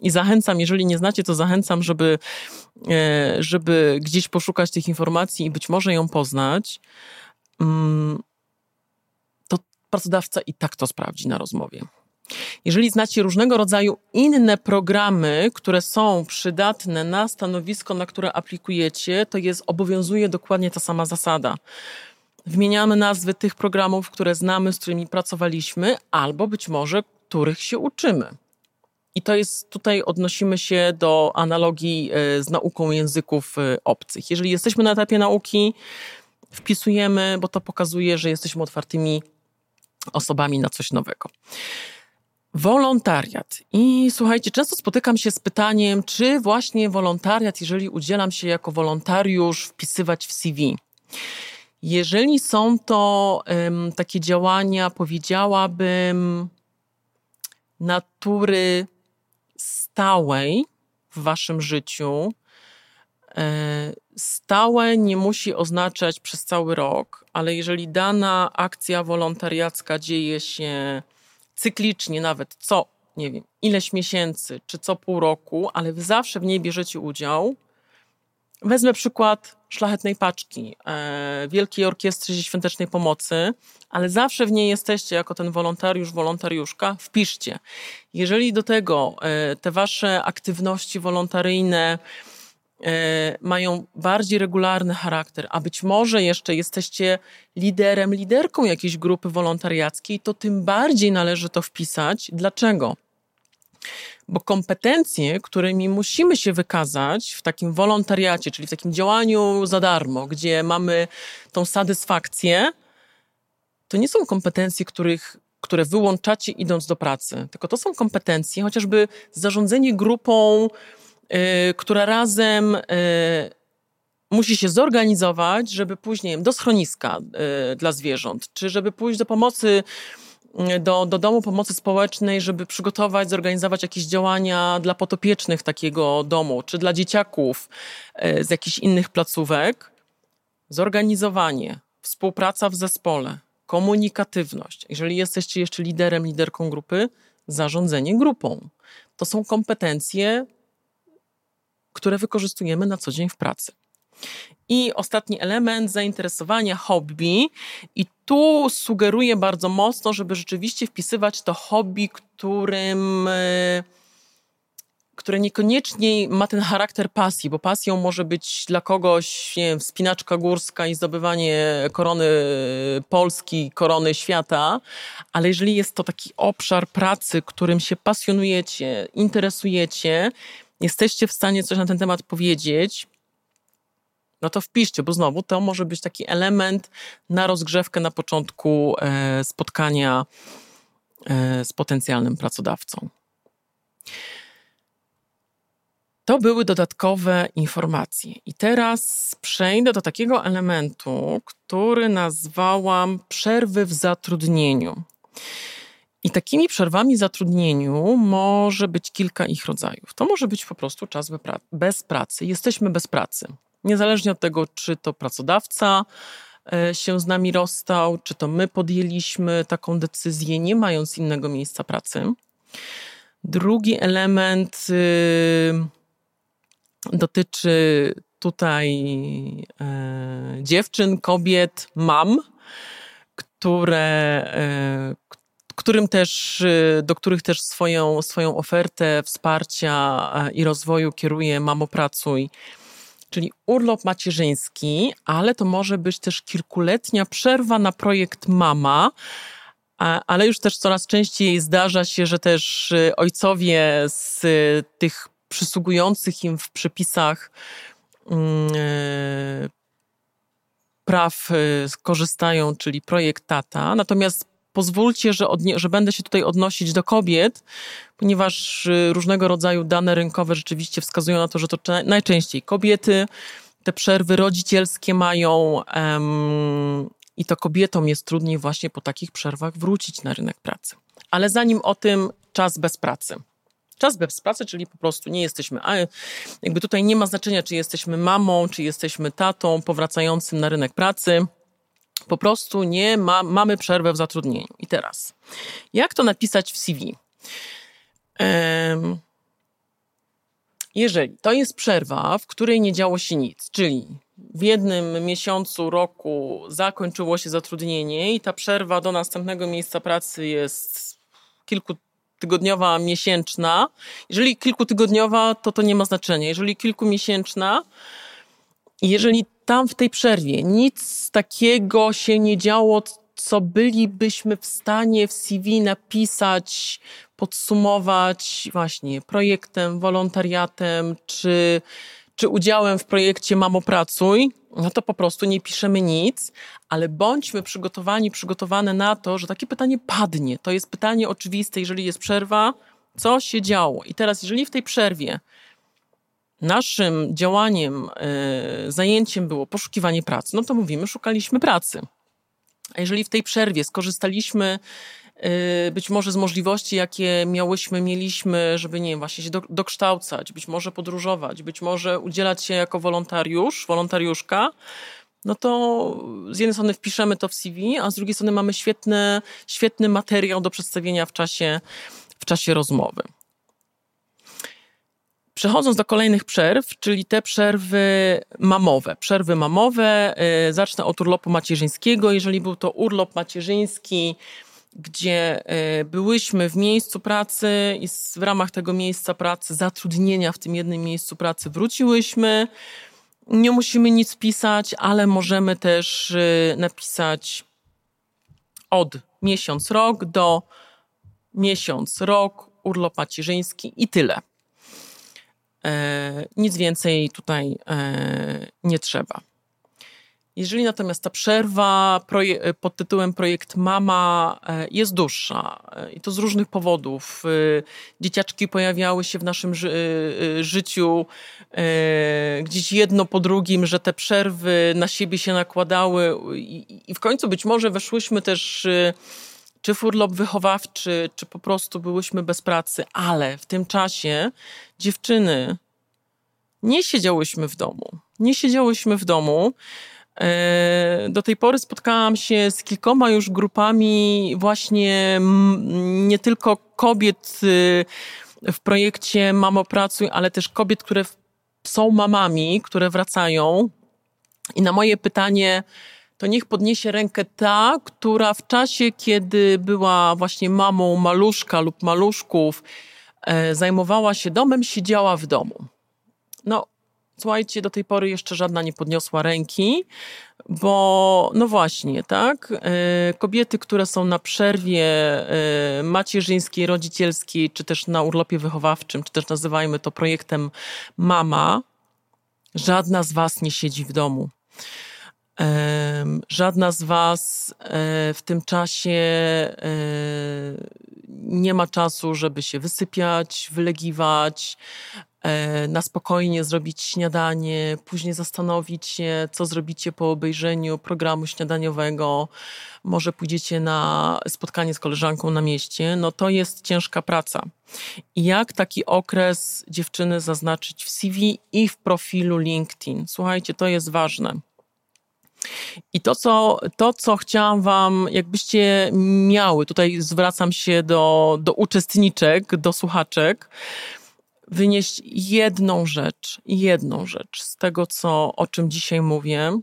i zachęcam, jeżeli nie znacie, to zachęcam, żeby, e, żeby gdzieś poszukać tych informacji i być może ją poznać. Mm, to pracodawca i tak to sprawdzi na rozmowie. Jeżeli znacie różnego rodzaju inne programy, które są przydatne na stanowisko, na które aplikujecie, to jest obowiązuje dokładnie ta sama zasada. Wymieniamy nazwy tych programów, które znamy, z którymi pracowaliśmy, albo być może których się uczymy. I to jest tutaj odnosimy się do analogii e, z nauką języków e, obcych. Jeżeli jesteśmy na etapie nauki, wpisujemy, bo to pokazuje, że jesteśmy otwartymi osobami na coś nowego. Wolontariat. I słuchajcie, często spotykam się z pytaniem, czy właśnie wolontariat, jeżeli udzielam się jako wolontariusz, wpisywać w CV. Jeżeli są to um, takie działania, powiedziałabym, natury stałej w waszym życiu, e, stałe nie musi oznaczać przez cały rok, ale jeżeli dana akcja wolontariacka dzieje się cyklicznie, nawet co, nie wiem, ileś miesięcy, czy co pół roku, ale wy zawsze w niej bierzecie udział. Wezmę przykład szlachetnej paczki, e, Wielkiej Orkiestry Świątecznej Pomocy, ale zawsze w niej jesteście jako ten wolontariusz, wolontariuszka, wpiszcie. Jeżeli do tego e, te wasze aktywności wolontaryjne, mają bardziej regularny charakter, a być może jeszcze jesteście liderem, liderką jakiejś grupy wolontariackiej, to tym bardziej należy to wpisać. Dlaczego? Bo kompetencje, którymi musimy się wykazać w takim wolontariacie, czyli w takim działaniu za darmo, gdzie mamy tą satysfakcję, to nie są kompetencje, których, które wyłączacie idąc do pracy, tylko to są kompetencje, chociażby zarządzanie grupą, która razem y, musi się zorganizować, żeby później do schroniska y, dla zwierząt, czy żeby pójść do pomocy do, do domu pomocy społecznej, żeby przygotować, zorganizować jakieś działania dla potopiecznych takiego domu, czy dla dzieciaków z jakichś innych placówek. Zorganizowanie, współpraca w zespole, komunikatywność. Jeżeli jesteście jeszcze liderem, liderką grupy, zarządzanie grupą. To są kompetencje które wykorzystujemy na co dzień w pracy. I ostatni element zainteresowania hobby. I tu sugeruję bardzo mocno, żeby rzeczywiście wpisywać to hobby, którym e, które niekoniecznie ma ten charakter pasji, bo pasją może być dla kogoś nie wiem, wspinaczka górska i zdobywanie korony Polski, korony świata, ale jeżeli jest to taki obszar pracy, którym się pasjonujecie, interesujecie, jesteście w stanie coś na ten temat powiedzieć, no to wpiszcie, bo znowu to może być taki element na rozgrzewkę na początku e, spotkania e, z potencjalnym pracodawcą. To były dodatkowe informacje. I teraz przejdę do takiego elementu, który nazwałam przerwy w zatrudnieniu. I takimi przerwami zatrudnieniu może być kilka ich rodzajów. To może być po prostu czas bez pracy. Jesteśmy bez pracy. Niezależnie od tego, czy to pracodawca e, się z nami rozstał, czy to my podjęliśmy taką decyzję, nie mając innego miejsca pracy. Drugi element y, dotyczy tutaj e, dziewczyn, kobiet, mam, które, e, którym też, y, do których też swoją, swoją ofertę wsparcia i rozwoju kieruje Mamo Pracuj, czyli urlop macierzyński, ale to może być też kilkuletnia przerwa na projekt Mama, ale już też coraz częściej zdarza się, że też y, ojcowie z y, tych przysługujących im w przepisach mm, praw korzystają, czyli projekt Tata. Natomiast pozwólcie, że, odnie- że będę się tutaj odnosić do kobiet, ponieważ y, różnego rodzaju dane rynkowe rzeczywiście wskazują na to, że to najczęściej kobiety te przerwy rodzicielskie mają um, i to kobietom jest trudniej właśnie po takich przerwach wrócić na rynek pracy. Ale zanim o tym, czas bez pracy. Czas bez pracy, czyli po prostu nie jesteśmy, jakby tutaj nie ma znaczenia, czy jesteśmy mamą, czy jesteśmy tatą powracającym na rynek pracy po prostu nie ma, mamy przerwę w zatrudnieniu. I teraz, jak to napisać w CV? jeżeli to jest przerwa, w której nie działo się nic, czyli w jednym miesiącu, roku zakończyło się zatrudnienie i ta przerwa do następnego miejsca pracy jest kilkutygodniowa, miesięczna. Jeżeli kilkutygodniowa, to to nie ma znaczenia. Jeżeli kilkumiesięczna, jeżeli tam w tej przerwie nic takiego się nie działo, co bylibyśmy w stanie w CV napisać, podsumować właśnie projektem, wolontariatem, czy, czy udziałem w projekcie Mamo Pracuj, no to po prostu nie piszemy nic, ale bądźmy przygotowani, przygotowane na to, że takie pytanie padnie. To jest pytanie oczywiste, jeżeli jest przerwa, co się działo. I teraz, jeżeli w tej przerwie naszym działaniem, yy, zajęciem było poszukiwanie pracy, no to mówimy, szukaliśmy pracy. A jeżeli w tej przerwie skorzystaliśmy yy, być może z możliwości, jakie miałyśmy, mieliśmy, żeby, nie wiem, właśnie się do, dokształcać, być może podróżować, być może udzielać się jako wolontariusz, wolontariuszka, no to z jednej strony wpiszemy to w CV, a z drugiej strony mamy świetny, świetny materiał do przedstawienia w czasie, w czasie rozmowy. Przechodząc do kolejnych przerw, czyli te przerwy mamowe. Przerwy mamowe, yy, zacznę od urlopu macierzyńskiego. Jeżeli był to urlop macierzyński, gdzie yy, byłyśmy w miejscu pracy i w ramach tego miejsca pracy, zatrudnienia w tym jednym miejscu pracy wróciłyśmy, nie musimy nic pisać, ale możemy też yy, napisać od miesiąc, rok do miesiąc, rok, urlop macierzyński i tyle. E, nic więcej tutaj e, nie trzeba. Jeżeli natomiast ta przerwa pod tytułem Projekt Mama e, jest dłuższa i to z różnych powodów, dzieciaczki pojawiały się w naszym ży życiu gdzieś jedno po drugim, że te przerwy na siebie się nakładały i w końcu być może weszłyśmy też czy w urlop wychowawczy, czy po prostu byłyśmy bez pracy, ale w tym czasie dziewczyny nie siedziałyśmy w domu. Nie siedziałyśmy w domu. E, do tej pory spotkałam się z kilkoma już grupami właśnie nie tylko kobiet y, w projekcie Mamo Pracuj, ale też kobiet, które są mamami, które wracają. I na moje pytanie, to niech podniesie rękę ta, która w czasie, kiedy była właśnie mamą maluszka lub maluszków, e, zajmowała się domem, siedziała w domu. No, słuchajcie, do tej pory jeszcze żadna nie podniosła ręki, bo no właśnie, tak? E, kobiety, które są na przerwie e, macierzyńskiej, rodzicielskiej, czy też na urlopie wychowawczym, czy też nazywajmy to projektem Mama, żadna z Was nie siedzi w domu. Żadna z Was e, w tym czasie e, nie ma czasu, żeby się wysypiać, wylegiwać, e, na spokojnie zrobić śniadanie, później zastanowić się, co zrobicie po obejrzeniu programu śniadaniowego, może pójdziecie na spotkanie z koleżanką na mieście, no to jest ciężka praca. I jak taki okres dziewczyny zaznaczyć w CV i w profilu LinkedIn? Słuchajcie, to jest ważne. I to co, to, co chciałam Wam, jakbyście miały, tutaj zwracam się do, do uczestniczek, do słuchaczek, wynieść jedną rzecz, jedną rzecz z tego, co, o czym dzisiaj mówię.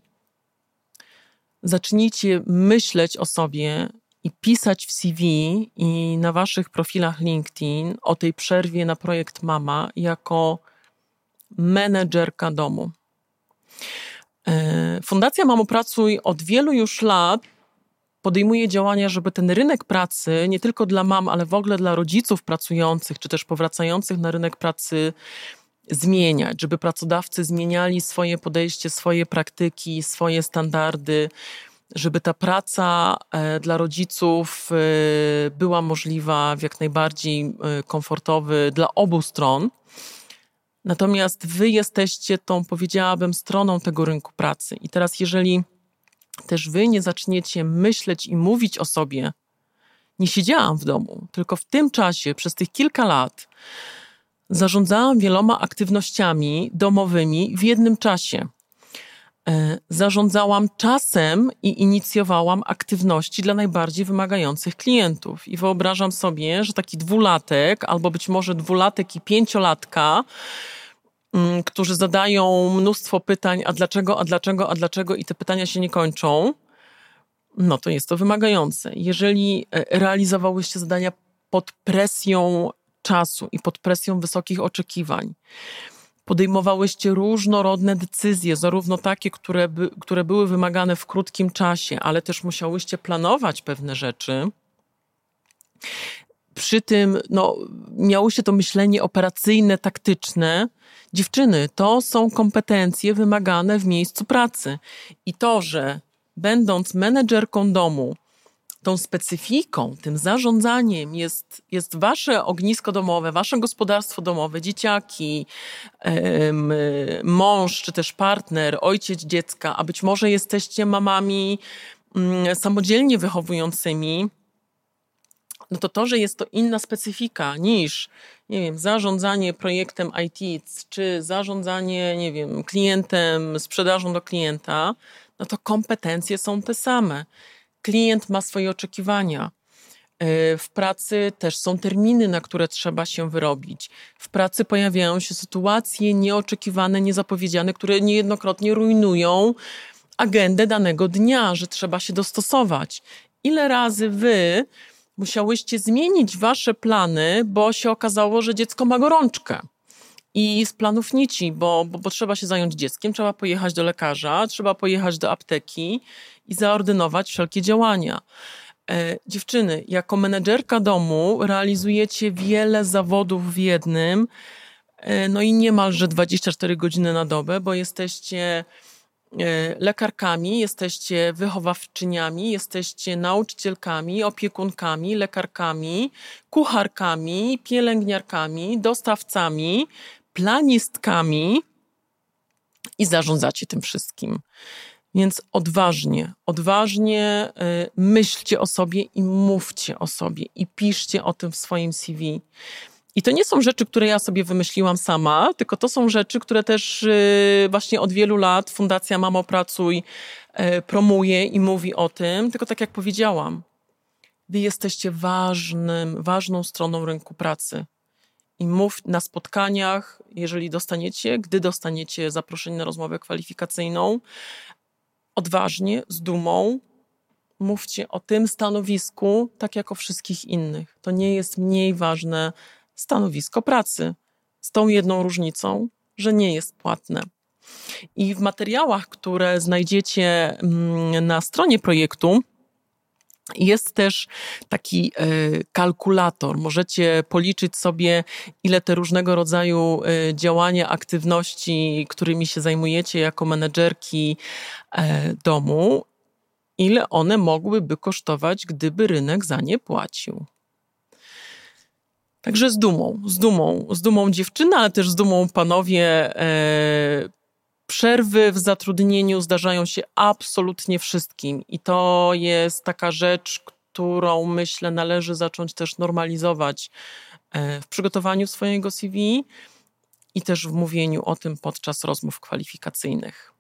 Zacznijcie myśleć o sobie i pisać w CV i na Waszych profilach LinkedIn o tej przerwie na projekt Mama jako menedżerka domu. E, Fundacja Mamo Pracuj od wielu już lat podejmuje działania, żeby ten rynek pracy, nie tylko dla mam, ale w ogóle dla rodziców pracujących, czy też powracających na rynek pracy, zmieniać, żeby pracodawcy zmieniali swoje podejście, swoje praktyki, swoje standardy, żeby ta praca e, dla rodziców e, była możliwa w jak najbardziej komfortowy dla obu stron. Natomiast wy jesteście tą, powiedziałabym, stroną tego rynku pracy. I teraz, jeżeli też wy nie zaczniecie myśleć i mówić o sobie, nie siedziałam w domu, tylko w tym czasie, przez tych kilka lat, zarządzałam wieloma aktywnościami domowymi w jednym czasie. E, zarządzałam czasem i inicjowałam aktywności dla najbardziej wymagających klientów. I wyobrażam sobie, że taki dwulatek, albo być może dwulatek i pięciolatka, którzy zadają mnóstwo pytań, a dlaczego, a dlaczego, a dlaczego, i te pytania się nie kończą, no to jest to wymagające. Jeżeli e, realizowałyście zadania pod presją czasu i pod presją wysokich oczekiwań, podejmowałyście różnorodne decyzje, zarówno takie, które, by, które były wymagane w krótkim czasie, ale też musiałyście planować pewne rzeczy. Przy tym no, miało się to myślenie operacyjne, taktyczne. Dziewczyny, to są kompetencje wymagane w miejscu pracy. I to, że będąc menedżerką domu, tą specyfiką, tym zarządzaniem jest, jest wasze ognisko domowe, wasze gospodarstwo domowe, dzieciaki, mąż czy też partner, ojciec dziecka, a być może jesteście mamami mm, samodzielnie wychowującymi, no to to, że jest to inna specyfika niż, nie wiem, zarządzanie projektem IT, czy zarządzanie, nie wiem, klientem, sprzedażą do klienta, no to kompetencje są te same. Klient ma swoje oczekiwania. E, w pracy też są terminy, na które trzeba się wyrobić. W pracy pojawiają się sytuacje nieoczekiwane, niezapowiedziane, które niejednokrotnie rujnują agendę danego dnia, że trzeba się dostosować. Ile razy wy musiałyście zmienić wasze plany, bo się okazało, że dziecko ma gorączkę? i z planów nici, bo, bo, bo, trzeba się zająć dzieckiem, trzeba pojechać do lekarza, trzeba pojechać do apteki i zaordynować wszelkie działania. E, dziewczyny, jako menedżerka domu realizujecie wiele zawodów w jednym, e, no i niemalże 24 godziny na dobę, bo jesteście lekarkami, jesteście wychowawczyniami, jesteście nauczycielkami, opiekunkami, lekarkami, kucharkami, pielęgniarkami, dostawcami, planistkami i zarządzacie tym wszystkim. Więc odważnie, odważnie y, myślcie o sobie i mówcie o sobie i piszcie o tym w swoim CV. I to nie są rzeczy, które ja sobie wymyśliłam sama, tylko to są rzeczy, które też y, właśnie od wielu lat Fundacja Mamo Pracuj y, promuje i mówi o tym. Tylko tak jak powiedziałam, wy jesteście ważnym, ważną stroną rynku pracy i mów na spotkaniach, jeżeli dostaniecie, gdy dostaniecie zaproszenie na rozmowę kwalifikacyjną, odważnie, z dumą, mówcie o tym stanowisku, tak jak o wszystkich innych. To nie jest mniej ważne stanowisko pracy, z tą jedną różnicą, że nie jest płatne. I w materiałach, które znajdziecie mm, na stronie projektu, jest też taki e, kalkulator. Możecie policzyć sobie, ile te różnego rodzaju e, działania, aktywności, którymi się zajmujecie jako menedżerki e, domu, ile one mogłyby kosztować, gdyby rynek za nie płacił. Także z dumą, z dumą, z dumą dziewczyna, ale też z dumą panowie Przerwy w zatrudnieniu zdarzają się absolutnie wszystkim i to jest taka rzecz, którą myślę należy zacząć też normalizować e, w przygotowaniu swojego CV i też w mówieniu o tym podczas rozmów kwalifikacyjnych.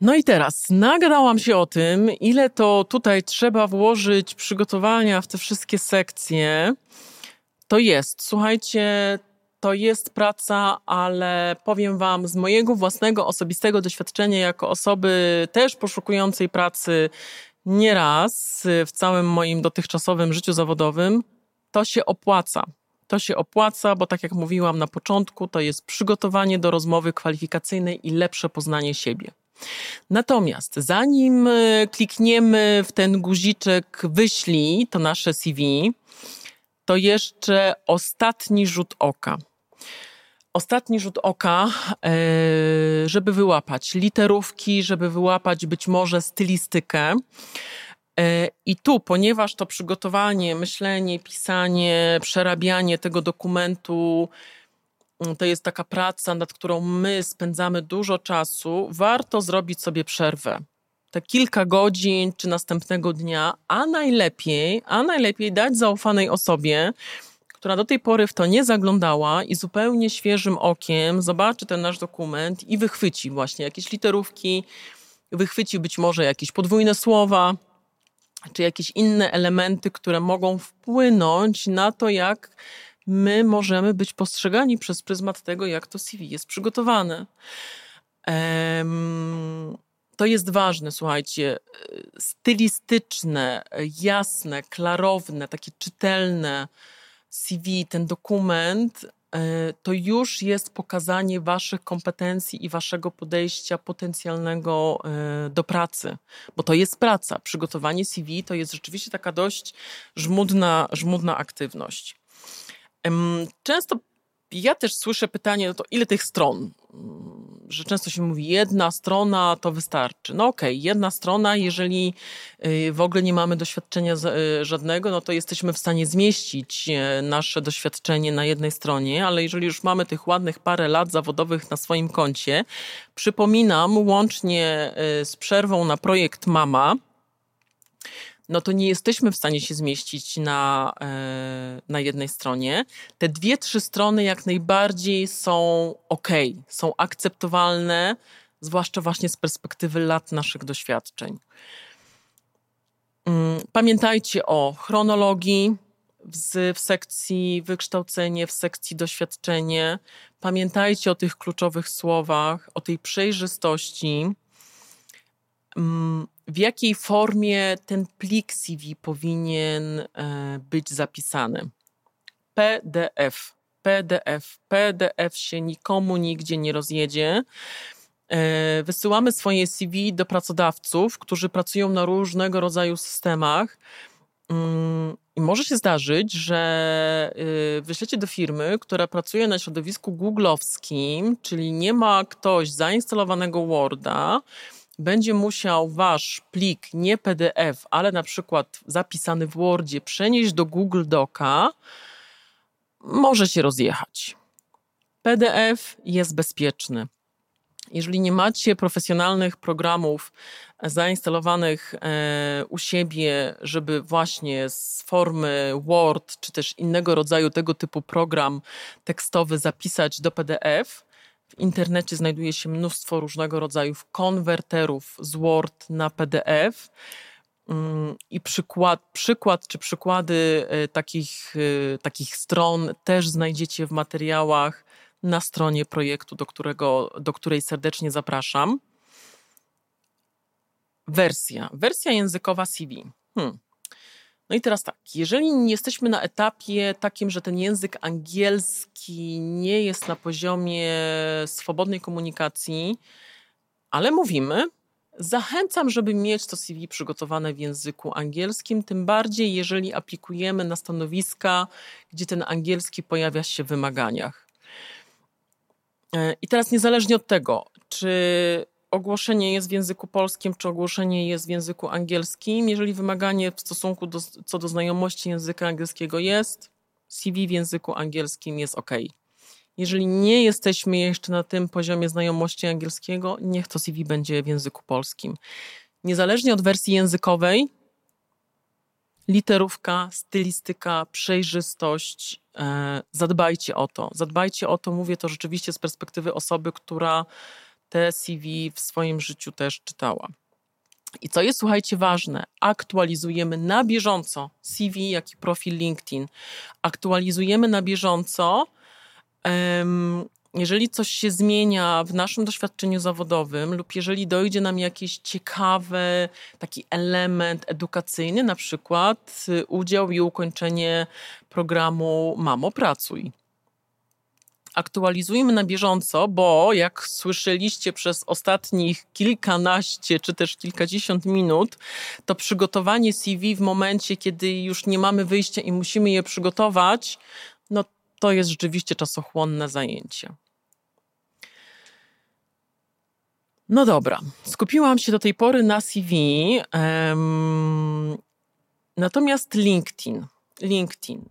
No i teraz nagadałam się o tym, ile to tutaj trzeba włożyć przygotowania w te wszystkie sekcje. To jest, słuchajcie, to jest praca, ale powiem Wam z mojego własnego osobistego doświadczenia, jako osoby też poszukującej pracy nieraz w całym moim dotychczasowym życiu zawodowym, to się opłaca. To się opłaca, bo tak jak mówiłam na początku, to jest przygotowanie do rozmowy kwalifikacyjnej i lepsze poznanie siebie. Natomiast zanim e, klikniemy w ten guziczek wyślij to nasze CV, to jeszcze ostatni rzut oka ostatni rzut oka, e, żeby wyłapać literówki, żeby wyłapać być może stylistykę. E, I tu, ponieważ to przygotowanie, myślenie, pisanie, przerabianie tego dokumentu mm, to jest taka praca, nad którą my spędzamy dużo czasu, warto zrobić sobie przerwę. Te kilka godzin czy następnego dnia, a najlepiej, a najlepiej dać zaufanej osobie, która do tej pory w to nie zaglądała i zupełnie świeżym okiem zobaczy ten nasz dokument i wychwyci właśnie jakieś literówki, wychwyci być może jakieś podwójne słowa, czy jakieś inne elementy, które mogą wpłynąć na to, jak my możemy być postrzegani przez pryzmat tego, jak to CV jest przygotowane. To jest ważne, słuchajcie, stylistyczne, jasne, klarowne, takie czytelne, CV, ten dokument to już jest pokazanie Waszych kompetencji i Waszego podejścia potencjalnego do pracy, bo to jest praca. Przygotowanie CV to jest rzeczywiście taka dość żmudna, żmudna aktywność. Często ja też słyszę pytanie, no to ile tych stron? Że często się mówi, jedna strona to wystarczy. No okej, okay, jedna strona, jeżeli y, w ogóle nie mamy doświadczenia y, żadnego, no to jesteśmy w stanie zmieścić y, nasze doświadczenie na jednej stronie, ale jeżeli już mamy tych ładnych parę lat zawodowych na swoim koncie, przypominam, łącznie z przerwą na projekt Mama, no to nie jesteśmy w stanie się zmieścić na, e, na jednej stronie. Te dwie, trzy strony jak najbardziej są ok, są akceptowalne, zwłaszcza właśnie z perspektywy lat naszych doświadczeń. Mm, pamiętajcie o chronologii w, w sekcji wykształcenie, w sekcji doświadczenie. Pamiętajcie o tych kluczowych słowach, o tej przejrzystości. W jakiej formie ten plik CV powinien e, być zapisany. PDF. PDF. PDF się nikomu nigdzie nie rozjedzie. E, wysyłamy swoje CV do pracodawców, którzy pracują na różnego rodzaju systemach. Mm, I może się zdarzyć, że y, wyślecie do firmy, która pracuje na środowisku googlowskim, czyli nie ma ktoś zainstalowanego Worda, będzie musiał wasz plik nie PDF, ale na przykład zapisany w Wordzie przenieść do Google Doca, może się rozjechać. PDF jest bezpieczny. Jeżeli nie macie profesjonalnych programów zainstalowanych e, u siebie, żeby właśnie z formy Word czy też innego rodzaju tego typu program tekstowy zapisać do PDF, w internecie znajduje się mnóstwo różnego rodzaju konwerterów z Word na PDF. Mm, I przykład, przykład czy przykłady e, takich, e, takich stron też znajdziecie w materiałach na stronie projektu, do, którego, do której serdecznie zapraszam. Wersja. Wersja językowa CV. Hmm. No i teraz tak, jeżeli jesteśmy na etapie takim, że ten język angielski nie jest na poziomie swobodnej komunikacji, ale mówimy, zachęcam, żeby mieć to CV przygotowane w języku angielskim, tym bardziej jeżeli aplikujemy na stanowiska, gdzie ten angielski pojawia się w wymaganiach. E, I teraz niezależnie od tego, czy ogłoszenie jest w języku polskim, czy ogłoszenie jest w języku angielskim. Jeżeli wymaganie w stosunku do, co do znajomości języka angielskiego jest, CV w języku angielskim jest ok. Jeżeli nie jesteśmy jeszcze na tym poziomie znajomości angielskiego, niech to CV będzie w języku polskim. Niezależnie od wersji językowej, literówka, stylistyka, przejrzystość, e, zadbajcie o to. Zadbajcie o to, mówię to rzeczywiście z perspektywy osoby, która te CV w swoim życiu też czytała. I co jest, słuchajcie, ważne, aktualizujemy na bieżąco CV, jak i profil LinkedIn. Aktualizujemy na bieżąco. jeżeli coś się zmienia w naszym doświadczeniu zawodowym, lub jeżeli dojdzie nam jakiś ciekawy taki element edukacyjny, na przykład y, udział i ukończenie programu Mamo Pracuj aktualizujmy na bieżąco, bo jak słyszeliście przez ostatnich kilkanaście czy też kilkadziesiąt minut, to przygotowanie CV w momencie, kiedy już nie mamy wyjścia i musimy je przygotować, no to jest rzeczywiście czasochłonne zajęcie. No dobra, skupiłam się do tej pory na CV. Um, natomiast LinkedIn. LinkedIn.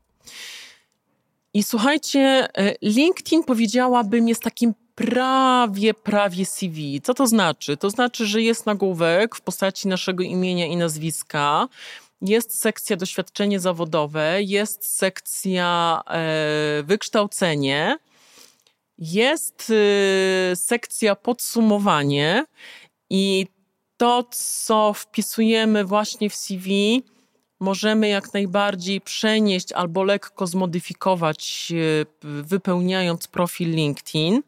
I słuchajcie, e, LinkedIn powiedziałabym jest takim prawie, prawie CV. Co to znaczy? To znaczy, że jest nagłówek w postaci naszego imienia i nazwiska, jest sekcja doświadczenie zawodowe, jest sekcja e, wykształcenie, jest e, sekcja podsumowanie i to, co wpisujemy właśnie w CV, możemy jak najbardziej przenieść albo lekko zmodyfikować, wypełniając profil LinkedIn.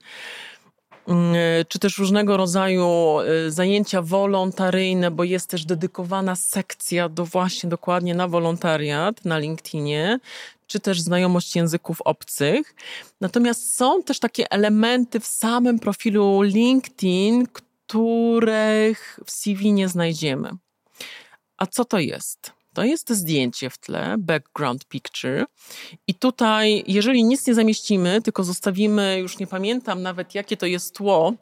mm, czy też różnego rodzaju zajęcia wolontaryjne, bo jest też dedykowana sekcja do właśnie dokładnie na wolontariat na LinkedInie, czy też znajomość języków obcych. Natomiast są też takie elementy w samym profilu LinkedIn, których w CV nie znajdziemy. A co to jest? To jest zdjęcie w tle, background picture. I tutaj, jeżeli nic nie zamieścimy, tylko zostawimy, już nie pamiętam nawet jakie to jest tło,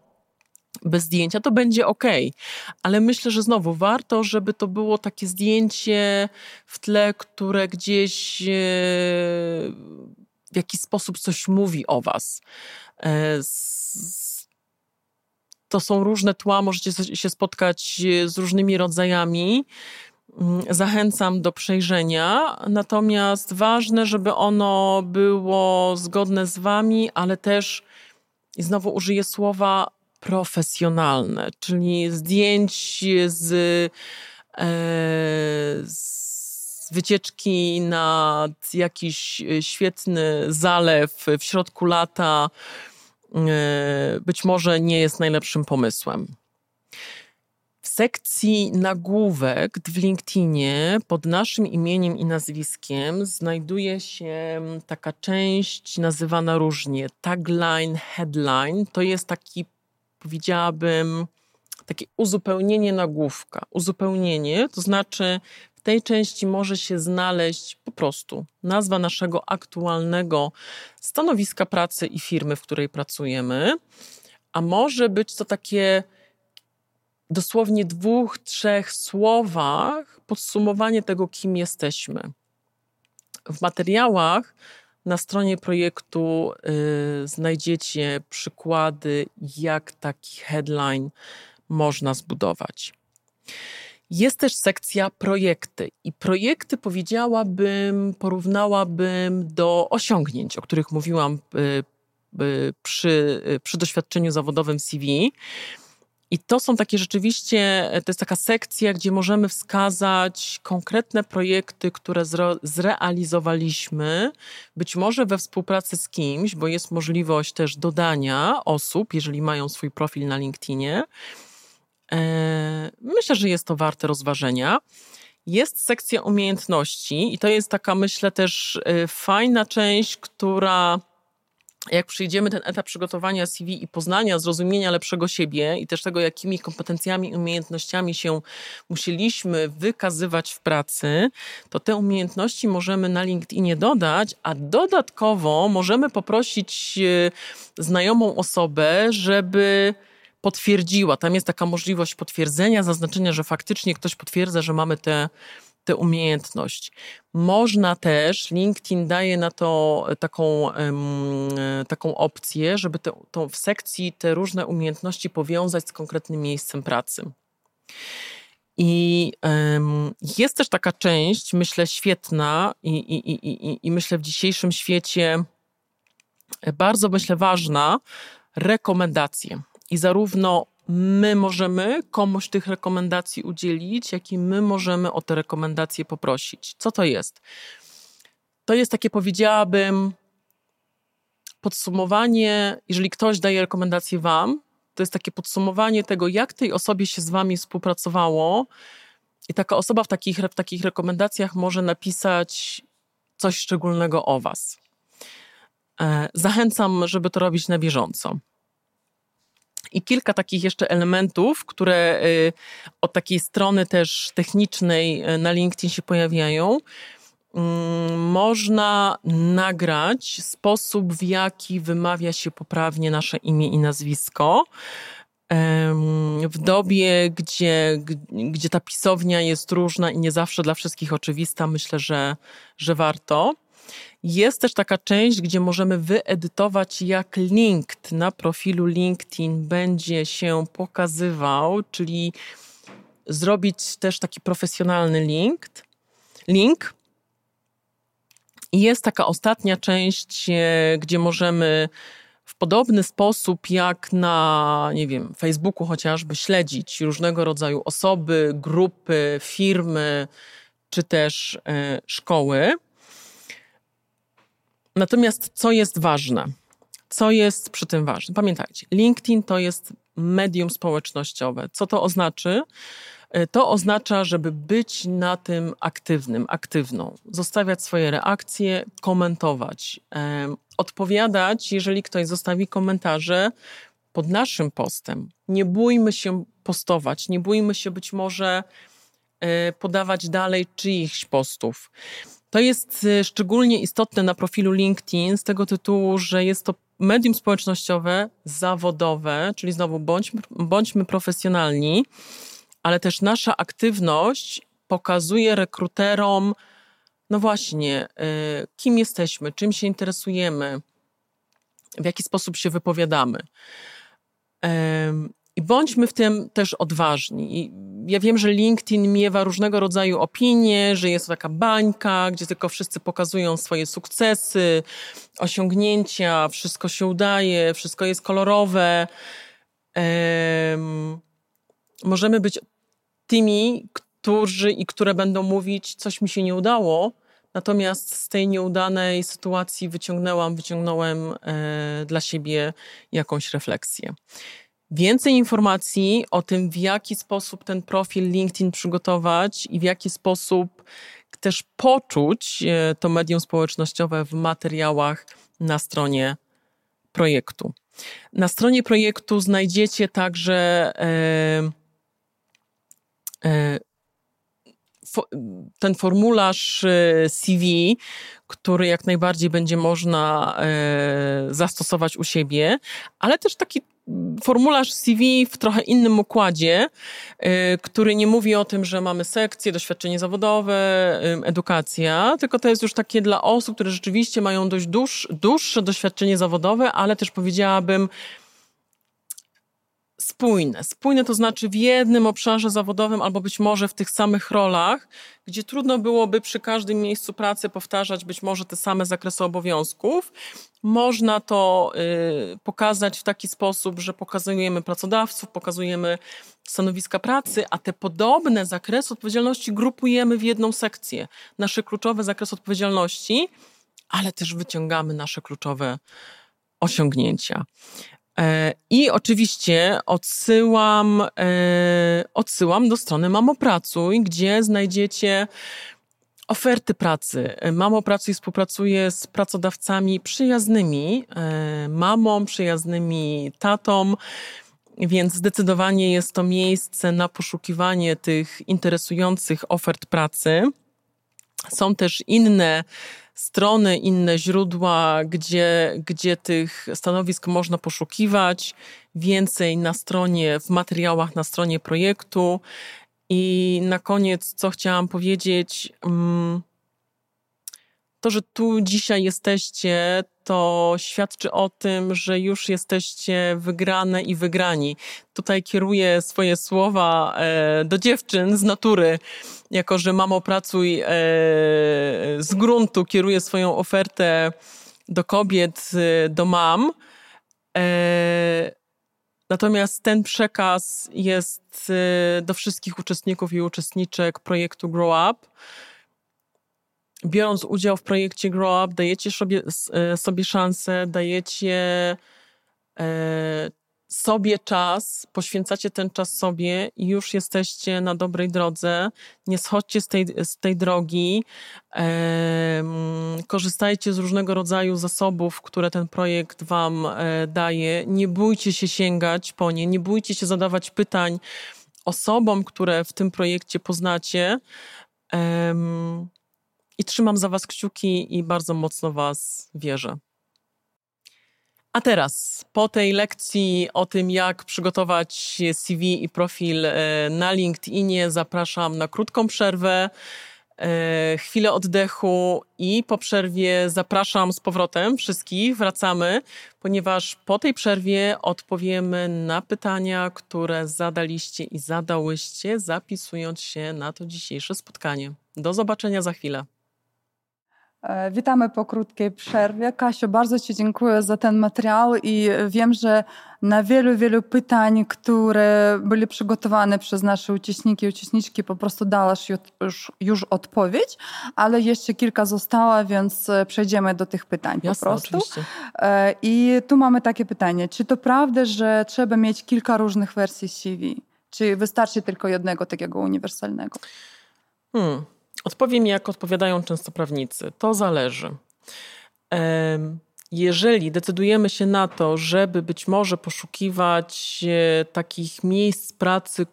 bez zdjęcia, to będzie ok. Ale myślę, że znowu warto, żeby to było takie zdjęcie w tle, które gdzieś e, w jakiś sposób coś mówi o Was. E, to są różne tła, możecie się spotkać z różnymi rodzajami. Mm, zachęcam do przejrzenia, natomiast ważne, żeby ono było zgodne z Wami, ale też, i znowu użyję słowa, profesjonalne, czyli zdjęć z, e, z wycieczki nad jakiś świetny zalew w środku lata, e, być może nie jest najlepszym pomysłem. W sekcji nagłówek w LinkedInie pod naszym imieniem i nazwiskiem znajduje się taka część nazywana różnie tagline, headline. To jest taki powiedziałabym, takie uzupełnienie nagłówka. Uzupełnienie to znaczy w tej części może się znaleźć po prostu nazwa naszego aktualnego stanowiska pracy i firmy, w której pracujemy, a może być to takie dosłownie dwóch, trzech słowach podsumowanie tego, kim jesteśmy. W materiałach na stronie projektu y, znajdziecie przykłady, jak taki headline można zbudować. Jest też sekcja projekty i projekty powiedziałabym, porównałabym do osiągnięć, o których mówiłam y, y, przy, y, przy doświadczeniu zawodowym CV. I to są takie rzeczywiście, to jest taka sekcja, gdzie możemy wskazać konkretne projekty, które zre, zrealizowaliśmy, być może we współpracy z kimś, bo jest możliwość też dodania osób, jeżeli mają swój profil na LinkedInie. E, myślę, że jest to warte rozważenia. Jest sekcja umiejętności i to jest taka, myślę, też e, fajna część, która jak przyjdziemy ten etap przygotowania CV i poznania, zrozumienia lepszego siebie i też tego, jakimi kompetencjami umiejętnościami się musieliśmy wykazywać w pracy, to te umiejętności możemy na LinkedInie dodać, a dodatkowo możemy poprosić e, znajomą osobę, żeby potwierdziła. Tam jest taka możliwość potwierdzenia, zaznaczenia, że faktycznie ktoś potwierdza, że mamy te tę umiejętność. Można też, LinkedIn daje na to taką, taką opcję, żeby te, w sekcji te różne umiejętności powiązać z konkretnym miejscem pracy. I um, jest też taka część, myślę, świetna i, i, i, i, myślę w dzisiejszym świecie bardzo, myślę, ważna, rekomendacje. I zarówno my możemy komuś tych rekomendacji udzielić, jak i my możemy o te rekomendacje poprosić. Co to jest? To jest takie, powiedziałabym, podsumowanie, jeżeli ktoś daje rekomendację Wam, to jest takie podsumowanie tego, jak tej osobie się z Wami współpracowało. I taka osoba w takich, w takich rekomendacjach może napisać coś szczególnego o Was. E, zachęcam, żeby to robić na bieżąco i kilka takich jeszcze elementów, które y, od takiej strony też technicznej y, na LinkedIn się pojawiają. Mm, można nagrać sposób, w jaki wymawia się poprawnie nasze imię i nazwisko. W dobie, gdzie, gdzie ta pisownia jest różna i nie zawsze dla wszystkich oczywista, myślę, że, że warto. Jest też taka część, gdzie możemy wyedytować, jak linked na profilu LinkedIn będzie się pokazywał, czyli zrobić też taki profesjonalny link. link. I jest taka ostatnia część, e, gdzie możemy w podobny sposób jak na, nie wiem, Facebooku chociażby śledzić różnego rodzaju osoby, grupy, firmy czy też e, szkoły. Natomiast co jest ważne? Co jest przy tym ważne? Pamiętajcie, LinkedIn to jest medium społecznościowe. Co to oznacza? E, to oznacza, żeby być na tym aktywnym, aktywną, zostawiać swoje reakcje, komentować, odpowiadać, jeżeli ktoś zostawi komentarze pod naszym postem. Nie bójmy się postować, nie bójmy się być może e, podawać dalej czyichś postów. To jest e, szczególnie istotne na profilu LinkedIn z tego tytułu, że jest to medium społecznościowe, zawodowe, czyli znowu bądźmy, bądźmy profesjonalni, ale też nasza aktywność pokazuje rekruterom, no właśnie, y, kim jesteśmy, czym się interesujemy, w jaki sposób się wypowiadamy. I bądźmy w tym też odważni. I ja wiem, że LinkedIn miewa różnego rodzaju opinie, że jest to taka bańka, gdzie tylko wszyscy pokazują swoje sukcesy, osiągnięcia, wszystko się udaje, wszystko jest kolorowe. Um, możemy być tymi, którzy i które będą mówić, coś mi się nie udało, natomiast z tej nieudanej sytuacji wyciągnęłam, wyciągnąłem e, dla siebie jakąś refleksję. Więcej informacji o tym, w jaki sposób ten profil LinkedIn przygotować i w jaki sposób też poczuć e, to medium społecznościowe w materiałach na stronie projektu. Na stronie projektu znajdziecie także e, e, ten formularz CV, który jak najbardziej będzie można zastosować u siebie, ale też taki formularz CV w trochę innym układzie, y, który nie mówi o tym, że mamy sekcje, doświadczenie zawodowe, edukacja, tylko to jest już takie dla osób, które rzeczywiście mają dość dłuż, dłuższe doświadczenie zawodowe, ale też powiedziałabym spójne. Spójne to znaczy w jednym obszarze zawodowym albo być może w tych samych rolach, gdzie trudno byłoby przy każdym miejscu pracy powtarzać być może te same zakresy obowiązków. Można to y, pokazać w taki sposób, że pokazujemy pracodawców, pokazujemy stanowiska pracy, a te podobne zakresy odpowiedzialności grupujemy w jedną sekcję. Nasze kluczowe zakresy odpowiedzialności, ale też wyciągamy nasze kluczowe osiągnięcia. E, I oczywiście odsyłam, e, odsyłam do strony Mamopracuj, gdzie znajdziecie oferty pracy. Mamo Pracuj współpracuje z pracodawcami przyjaznymi, e, mamą, przyjaznymi tatą, więc zdecydowanie jest to miejsce na poszukiwanie tych interesujących ofert pracy. Są też inne strony, inne źródła, gdzie, gdzie tych stanowisk można poszukiwać. Więcej na stronie, w materiałach na stronie projektu. I na koniec, co chciałam powiedzieć, mm, to, że tu dzisiaj jesteście, to świadczy o tym, że już jesteście wygrane i wygrani. Tutaj kieruję swoje słowa e, do dziewczyn z natury, jako że mamo pracuj e, z gruntu, kieruję swoją ofertę do kobiet, e, do mam. Natomiast ten przekaz jest do wszystkich uczestników i uczestniczek projektu Grow Up biorąc udział w projekcie Grow Up, dajecie sobie, e, sobie szansę, dajecie e, sobie czas, poświęcacie ten czas sobie i już jesteście na dobrej drodze. Nie schodźcie z tej, z tej drogi. E, korzystajcie z różnego rodzaju zasobów, które ten projekt Wam daje. Nie bójcie się sięgać po nie, nie bójcie się zadawać pytań osobom, które w tym projekcie poznacie i trzymam za Was kciuki i bardzo mocno Was wierzę. A teraz, po tej lekcji o tym, jak przygotować CV i profil e, na LinkedInie, zapraszam na krótką przerwę, e, chwilę oddechu i po przerwie zapraszam z powrotem wszystkich, wracamy, ponieważ po tej przerwie odpowiemy na pytania, które zadaliście i zadałyście, zapisując się na to dzisiejsze spotkanie. Do zobaczenia za chwilę. E, witamy po krótkiej przerwie. Kasiu, bardzo Ci dziękuję za ten materiał i wiem, że na wielu, wielu pytań, które były przygotowane przez nasze uczestniki i uczestniczki, po prostu dałaś już, już odpowiedź, ale jeszcze kilka zostało, więc przejdziemy do tych pytań Jasne, po prostu. Oczywiście. E, I tu mamy takie pytanie. Czy to prawda, że trzeba mieć kilka różnych wersji CV? Czy wystarczy tylko jednego takiego uniwersalnego? Hmm. Odpowiem, jak odpowiadają często prawnicy. To zależy. Jeżeli decydujemy się na to, żeby być może poszukiwać e, takich miejsc pracy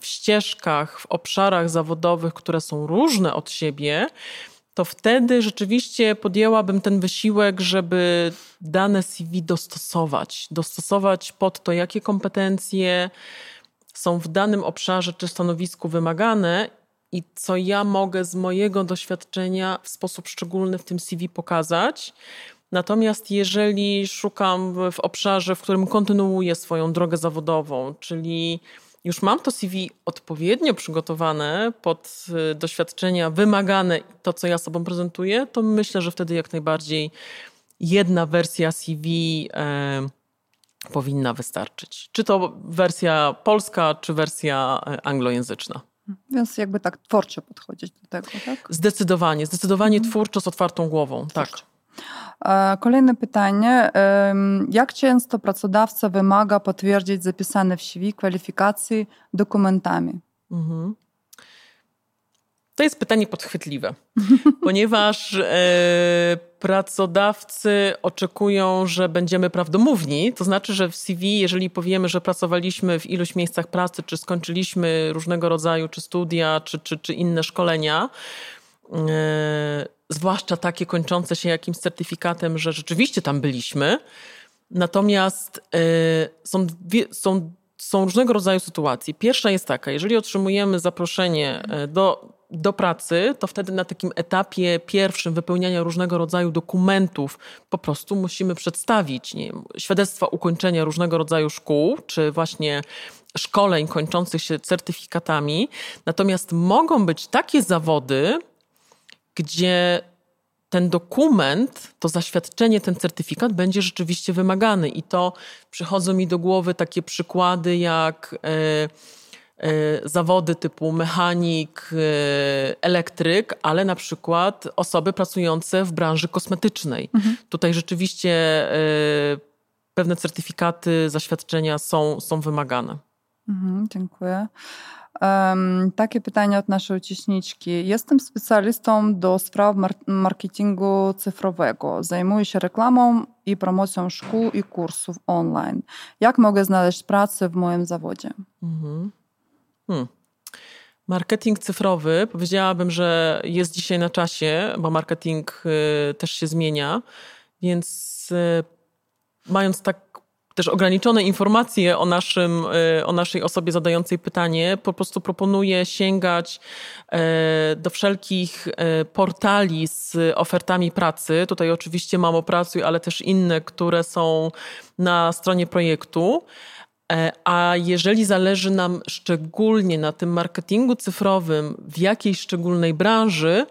w ścieżkach, w obszarach zawodowych, które są różne od siebie, to wtedy rzeczywiście podjęłabym ten wysiłek, żeby dane CV dostosować. Dostosować pod to, jakie kompetencje są w danym obszarze czy stanowisku wymagane i co ja mogę z mojego doświadczenia w sposób szczególny w tym CV pokazać. Natomiast jeżeli szukam w obszarze, w którym kontynuuję swoją drogę zawodową, czyli już mam to CV odpowiednio przygotowane pod y, doświadczenia wymagane, to co ja sobą prezentuję, to myślę, że wtedy jak najbardziej jedna wersja CV e, powinna wystarczyć. Czy to wersja polska, czy wersja e, anglojęzyczna. Więc jakby tak twórczo podchodzić do tego, tak? Zdecydowanie, zdecydowanie mhm. twórczo z otwartą głową, tak. E, kolejne pytanie. Jak często pracodawca wymaga potwierdzić zapisane w CV kwalifikacji dokumentami? Mhm. To jest pytanie podchwytliwe, ponieważ e, pracodawcy oczekują, że będziemy prawdomówni. To znaczy, że w CV, jeżeli powiemy, że pracowaliśmy w iluś miejscach pracy, czy skończyliśmy różnego rodzaju, czy studia, czy, czy, czy inne szkolenia, e, zwłaszcza takie kończące się jakimś certyfikatem, że rzeczywiście tam byliśmy. Natomiast e, są, dwie, są, są różnego rodzaju sytuacje. Pierwsza jest taka, jeżeli otrzymujemy zaproszenie e, do do pracy, to wtedy na takim etapie pierwszym wypełniania różnego rodzaju dokumentów po prostu musimy przedstawić nie wiem, świadectwa ukończenia różnego rodzaju szkół, czy właśnie szkoleń kończących się certyfikatami. Natomiast mogą być takie zawody, gdzie ten dokument, to zaświadczenie, ten certyfikat będzie rzeczywiście wymagany. I to przychodzą mi do głowy takie przykłady jak. Yy, zawody typu mechanik, e, elektryk, ale na przykład osoby pracujące w branży kosmetycznej. Mhm. Tutaj rzeczywiście e, pewne certyfikaty, zaświadczenia są, są wymagane. Mhm, dziękuję. Um, takie pytanie od naszej uczestniczki. Jestem specjalistą do spraw marketingu cyfrowego. Zajmuję się reklamą i promocją szkół i kursów online. Jak mogę znaleźć pracę w moim zawodzie? Mhm. Hmm. Marketing cyfrowy, powiedziałabym, że jest dzisiaj na czasie, bo marketing y, też się zmienia, więc y, mając tak też ograniczone informacje o, naszym, y, o naszej osobie zadającej pytanie, po prostu proponuję sięgać do wszelkich portali z ofertami pracy. Tutaj oczywiście mam o pracy, ale też inne, które są na stronie projektu. E, a jeżeli zależy nam szczególnie na tym marketingu cyfrowym w jakiejś szczególnej branży,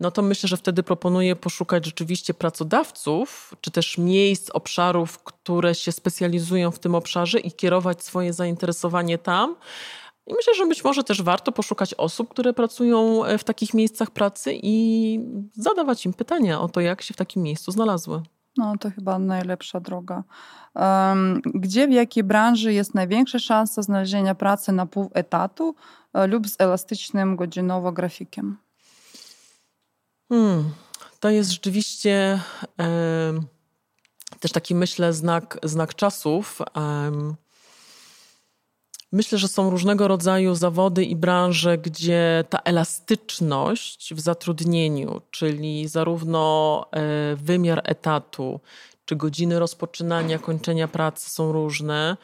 no to myślę, że wtedy proponuję poszukać rzeczywiście pracodawców, czy też miejsc, obszarów, które się specjalizują w tym obszarze i kierować swoje zainteresowanie tam. I myślę, że być może też warto poszukać osób, które pracują w takich miejscach pracy i zadawać im pytania o to, jak się w takim miejscu znalazły. No to chyba najlepsza droga. Gdzie, w jakiej branży jest największa szansa znalezienia pracy na pół etatu e, lub z elastycznym godzinowo grafikiem? Hmm, to jest rzeczywiście też taki, myślę, znak, znak czasów. Myślę, że są różnego rodzaju zawody i branże, gdzie ta elastyczność w zatrudnieniu, czyli zarówno e, wymiar etatu, czy godziny rozpoczynania, kończenia pracy są różne.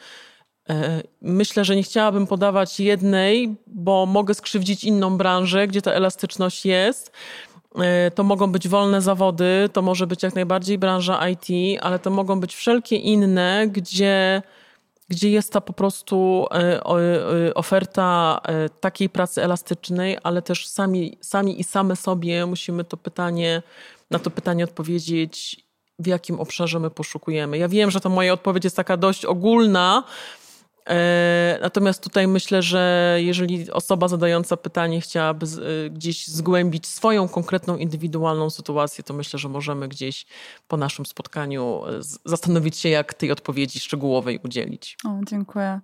E, myślę, że nie chciałabym podawać jednej, bo mogę skrzywdzić inną branżę, gdzie ta elastyczność jest. E, to mogą być wolne zawody, to może być jak najbardziej branża IT, ale to mogą być wszelkie inne, gdzie gdzie jest ta po prostu e, e, oferta e, takiej pracy elastycznej, ale też sami, sami i same sobie musimy to pytanie, na to pytanie odpowiedzieć, w jakim obszarze my poszukujemy. Ja wiem, że ta moja odpowiedź jest taka dość ogólna, natomiast tutaj myślę, że jeżeli osoba zadająca pytanie chciałaby e, gdzieś zgłębić swoją konkretną, indywidualną sytuację, to myślę, że możemy gdzieś po naszym spotkaniu e, zastanowić się, jak tej odpowiedzi szczegółowej udzielić. O, dziękuję.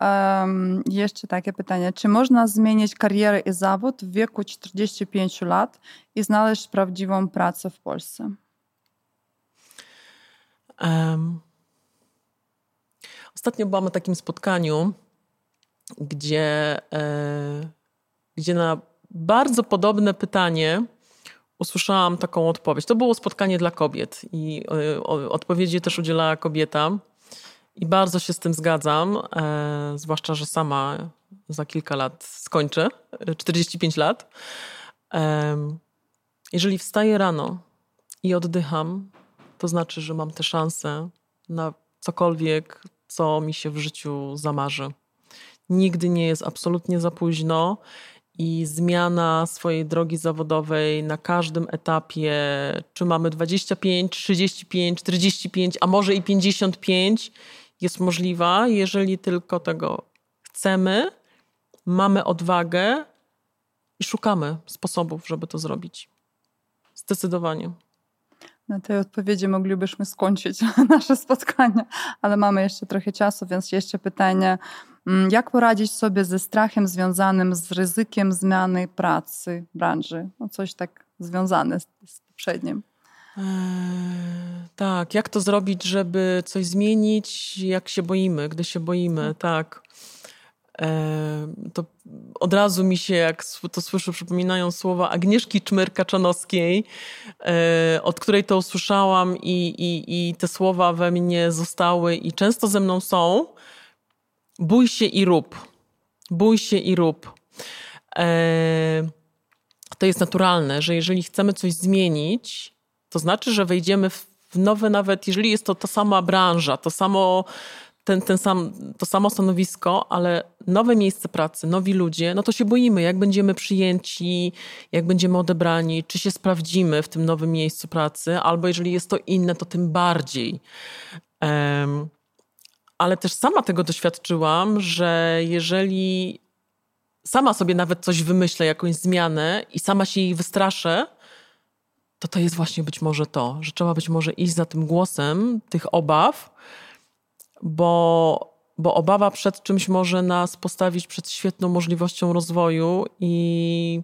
Um, jeszcze takie pytanie. Czy można zmienić karierę i zawód w wieku 45 lat i znaleźć prawdziwą pracę w Polsce? Um. Ostatnio byłam na takim spotkaniu, gdzie, e, gdzie na bardzo podobne pytanie usłyszałam taką odpowiedź. To było spotkanie dla kobiet i e, odpowiedzi też udzielała kobieta. I bardzo się z tym zgadzam, e, zwłaszcza, że sama za kilka lat skończę, 45 lat. Jeżeli wstaję rano i oddycham, to znaczy, że mam tę szansę na cokolwiek, co mi się w życiu zamarzy. Nigdy nie jest absolutnie za późno i zmiana swojej drogi zawodowej na każdym etapie, czy mamy 25, 35, 45, a może i 55, jest możliwa, jeżeli tylko tego chcemy, mamy odwagę i szukamy sposobów, żeby to zrobić. Zdecydowanie. Na tej odpowiedzi moglibyśmy skończyć nasze spotkanie, ale mamy jeszcze trochę czasu, więc jeszcze pytanie. Mm, jak poradzić sobie ze strachem związanym z ryzykiem zmiany pracy, branży? No coś tak związane z, z poprzednim. Eee, tak, jak to zrobić, żeby coś zmienić, jak się boimy, gdy się boimy, hmm. tak to od razu mi się, jak to słyszę, przypominają słowa Agnieszki Czmyr-Kaczanowskiej, e, od której to usłyszałam i, i, i te słowa we mnie zostały i często ze mną są. Bój się i rób. Bój się i rób. E, to jest naturalne, że jeżeli chcemy coś zmienić, to znaczy, że wejdziemy w nowe, nawet jeżeli jest to ta sama branża, to samo ten, ten sam, to samo stanowisko, ale nowe miejsce pracy, nowi ludzie, no to się boimy, jak będziemy przyjęci, jak będziemy odebrani, czy się sprawdzimy w tym nowym miejscu pracy, albo jeżeli jest to inne, to tym bardziej. Um, ale też sama tego doświadczyłam, że jeżeli sama sobie nawet coś wymyślę, jakąś zmianę i sama się jej wystraszę, to to jest właśnie być może to, że trzeba być może iść za tym głosem tych obaw, bo, bo obawa przed czymś może nas postawić przed świetną możliwością rozwoju i,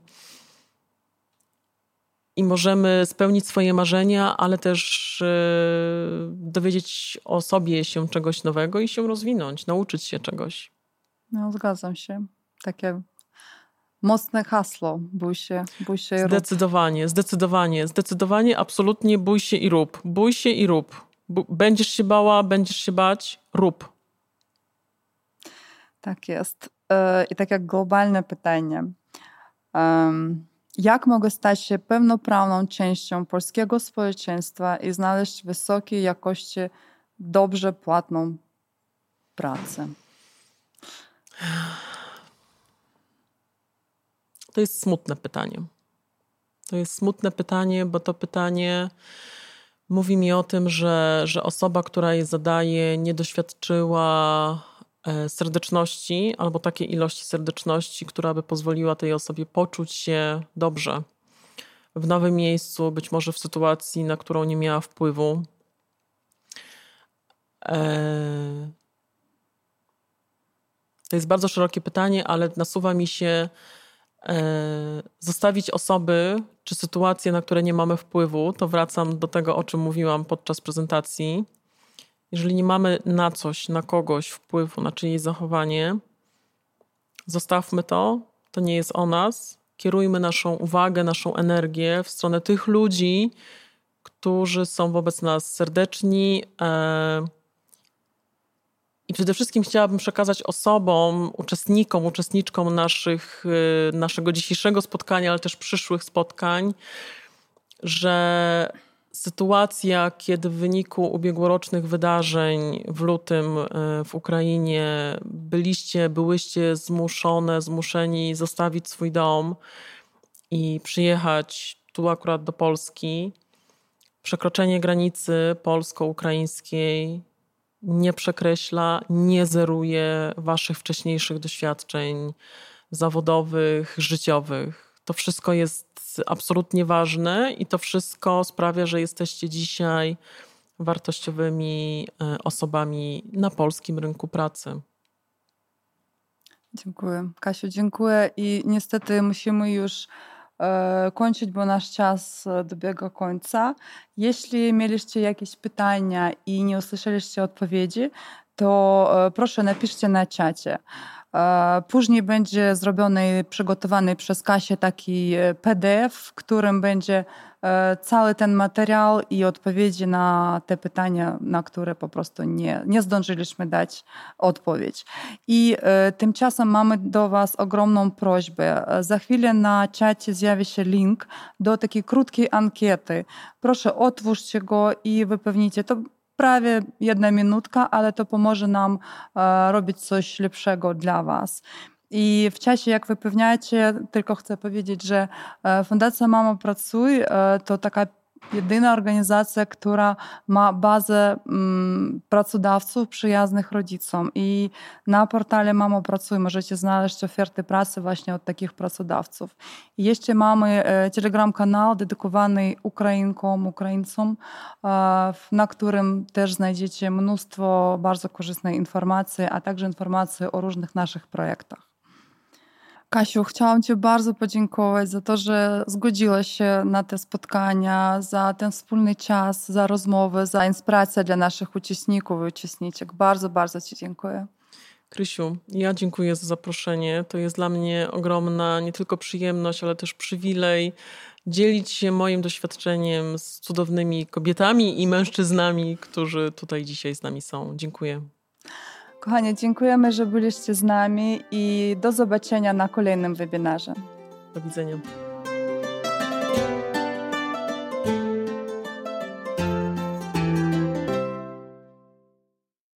i możemy spełnić swoje marzenia, ale też yy, dowiedzieć o sobie się czegoś nowego i się rozwinąć, nauczyć się czegoś. No, zgadzam się. Takie mocne hasło. Bój się, bój się i rób. Zdecydowanie, zdecydowanie, zdecydowanie, absolutnie bój się i rób. Bój się i rób. Będziesz się bała, będziesz się bać, rób. Tak jest. E, I tak jak globalne pytanie. Jak mogę stać się pełnoprawną częścią polskiego społeczeństwa i znaleźć wysokiej jakości, dobrze płatną pracę? To jest smutne pytanie. To jest smutne pytanie, bo to pytanie mówi mi o tym, że, że osoba, która je zadaje, nie doświadczyła e, serdeczności albo takiej ilości serdeczności, która by pozwoliła tej osobie poczuć się dobrze w nowym miejscu, być może w sytuacji, na którą nie miała wpływu. E, to jest bardzo szerokie pytanie, ale nasuwa mi się zostawić osoby czy sytuacje, na które nie mamy wpływu, to wracam do tego, o czym mówiłam podczas prezentacji. Jeżeli nie mamy na coś, na kogoś wpływu, na czyjeś zachowanie, zostawmy to, to nie jest o nas. Kierujmy naszą uwagę, naszą energię w stronę tych ludzi, którzy są wobec nas serdeczni, e, i przede wszystkim chciałabym przekazać osobom, uczestnikom, uczestniczkom naszych, y, naszego dzisiejszego spotkania, ale też przyszłych spotkań, że sytuacja, kiedy w wyniku ubiegłorocznych wydarzeń w lutym e, w Ukrainie byliście, byłyście zmuszone, zmuszeni zostawić swój dom i przyjechać tu akurat do Polski, przekroczenie granicy polsko-ukraińskiej nie przekreśla, nie zeruje waszych wcześniejszych doświadczeń zawodowych, życiowych. To wszystko jest absolutnie ważne i to wszystko sprawia, że jesteście dzisiaj wartościowymi e, osobami na polskim rynku pracy. Dziękuję. Kasiu, dziękuję i niestety musimy już kończyć, bo nasz czas e, dobiega końca. Jeśli mieliście jakieś pytania i nie usłyszeliście odpowiedzi, to proszę napiszcie na czacie. E, później będzie zrobiony, przygotowany przez Kasię taki e, PDF, w którym będzie e, cały ten materiał i odpowiedzi na te pytania, na które po prostu nie, nie zdążyliśmy dać odpowiedź. I tymczasem mamy do Was ogromną prośbę. Za chwilę na czacie zjawi się link do takiej krótkiej ankiety. Proszę otwórzcie go i wypełnijcie to prawie jedna minutka, ale to pomoże nam e, robić coś lepszego dla Was. I w czasie, jak wypewniacie, tylko chcę powiedzieć, że e, Fundacja Mama Pracuj e, to taka jedyna organizacja, która ma bazę mm, pracodawców przyjaznych rodzicom i na portale Mamo Pracuj możecie znaleźć oferty pracy właśnie od takich pracodawców. I jeszcze mamy e, telegram-kanał dedykowany Ukrainkom, Ukraińcom, na którym też znajdziecie mnóstwo bardzo korzystnej informacji, a także informacji o różnych naszych projektach. Kasiu, chciałam Ci bardzo podziękować za to, że zgodziłaś się na te spotkania, za ten wspólny czas, za rozmowy, za inspirację dla naszych uczestników i uczestniczek. Bardzo, bardzo Ci dziękuję. Krysiu, ja dziękuję za zaproszenie. To jest dla mnie ogromna nie tylko przyjemność, ale też przywilej dzielić się moim doświadczeniem z cudownymi kobietami i mężczyznami, którzy tutaj dzisiaj z nami są. Dziękuję. Kochani, dziękujemy, że byliście z nami i do zobaczenia na kolejnym webinarze. Do widzenia.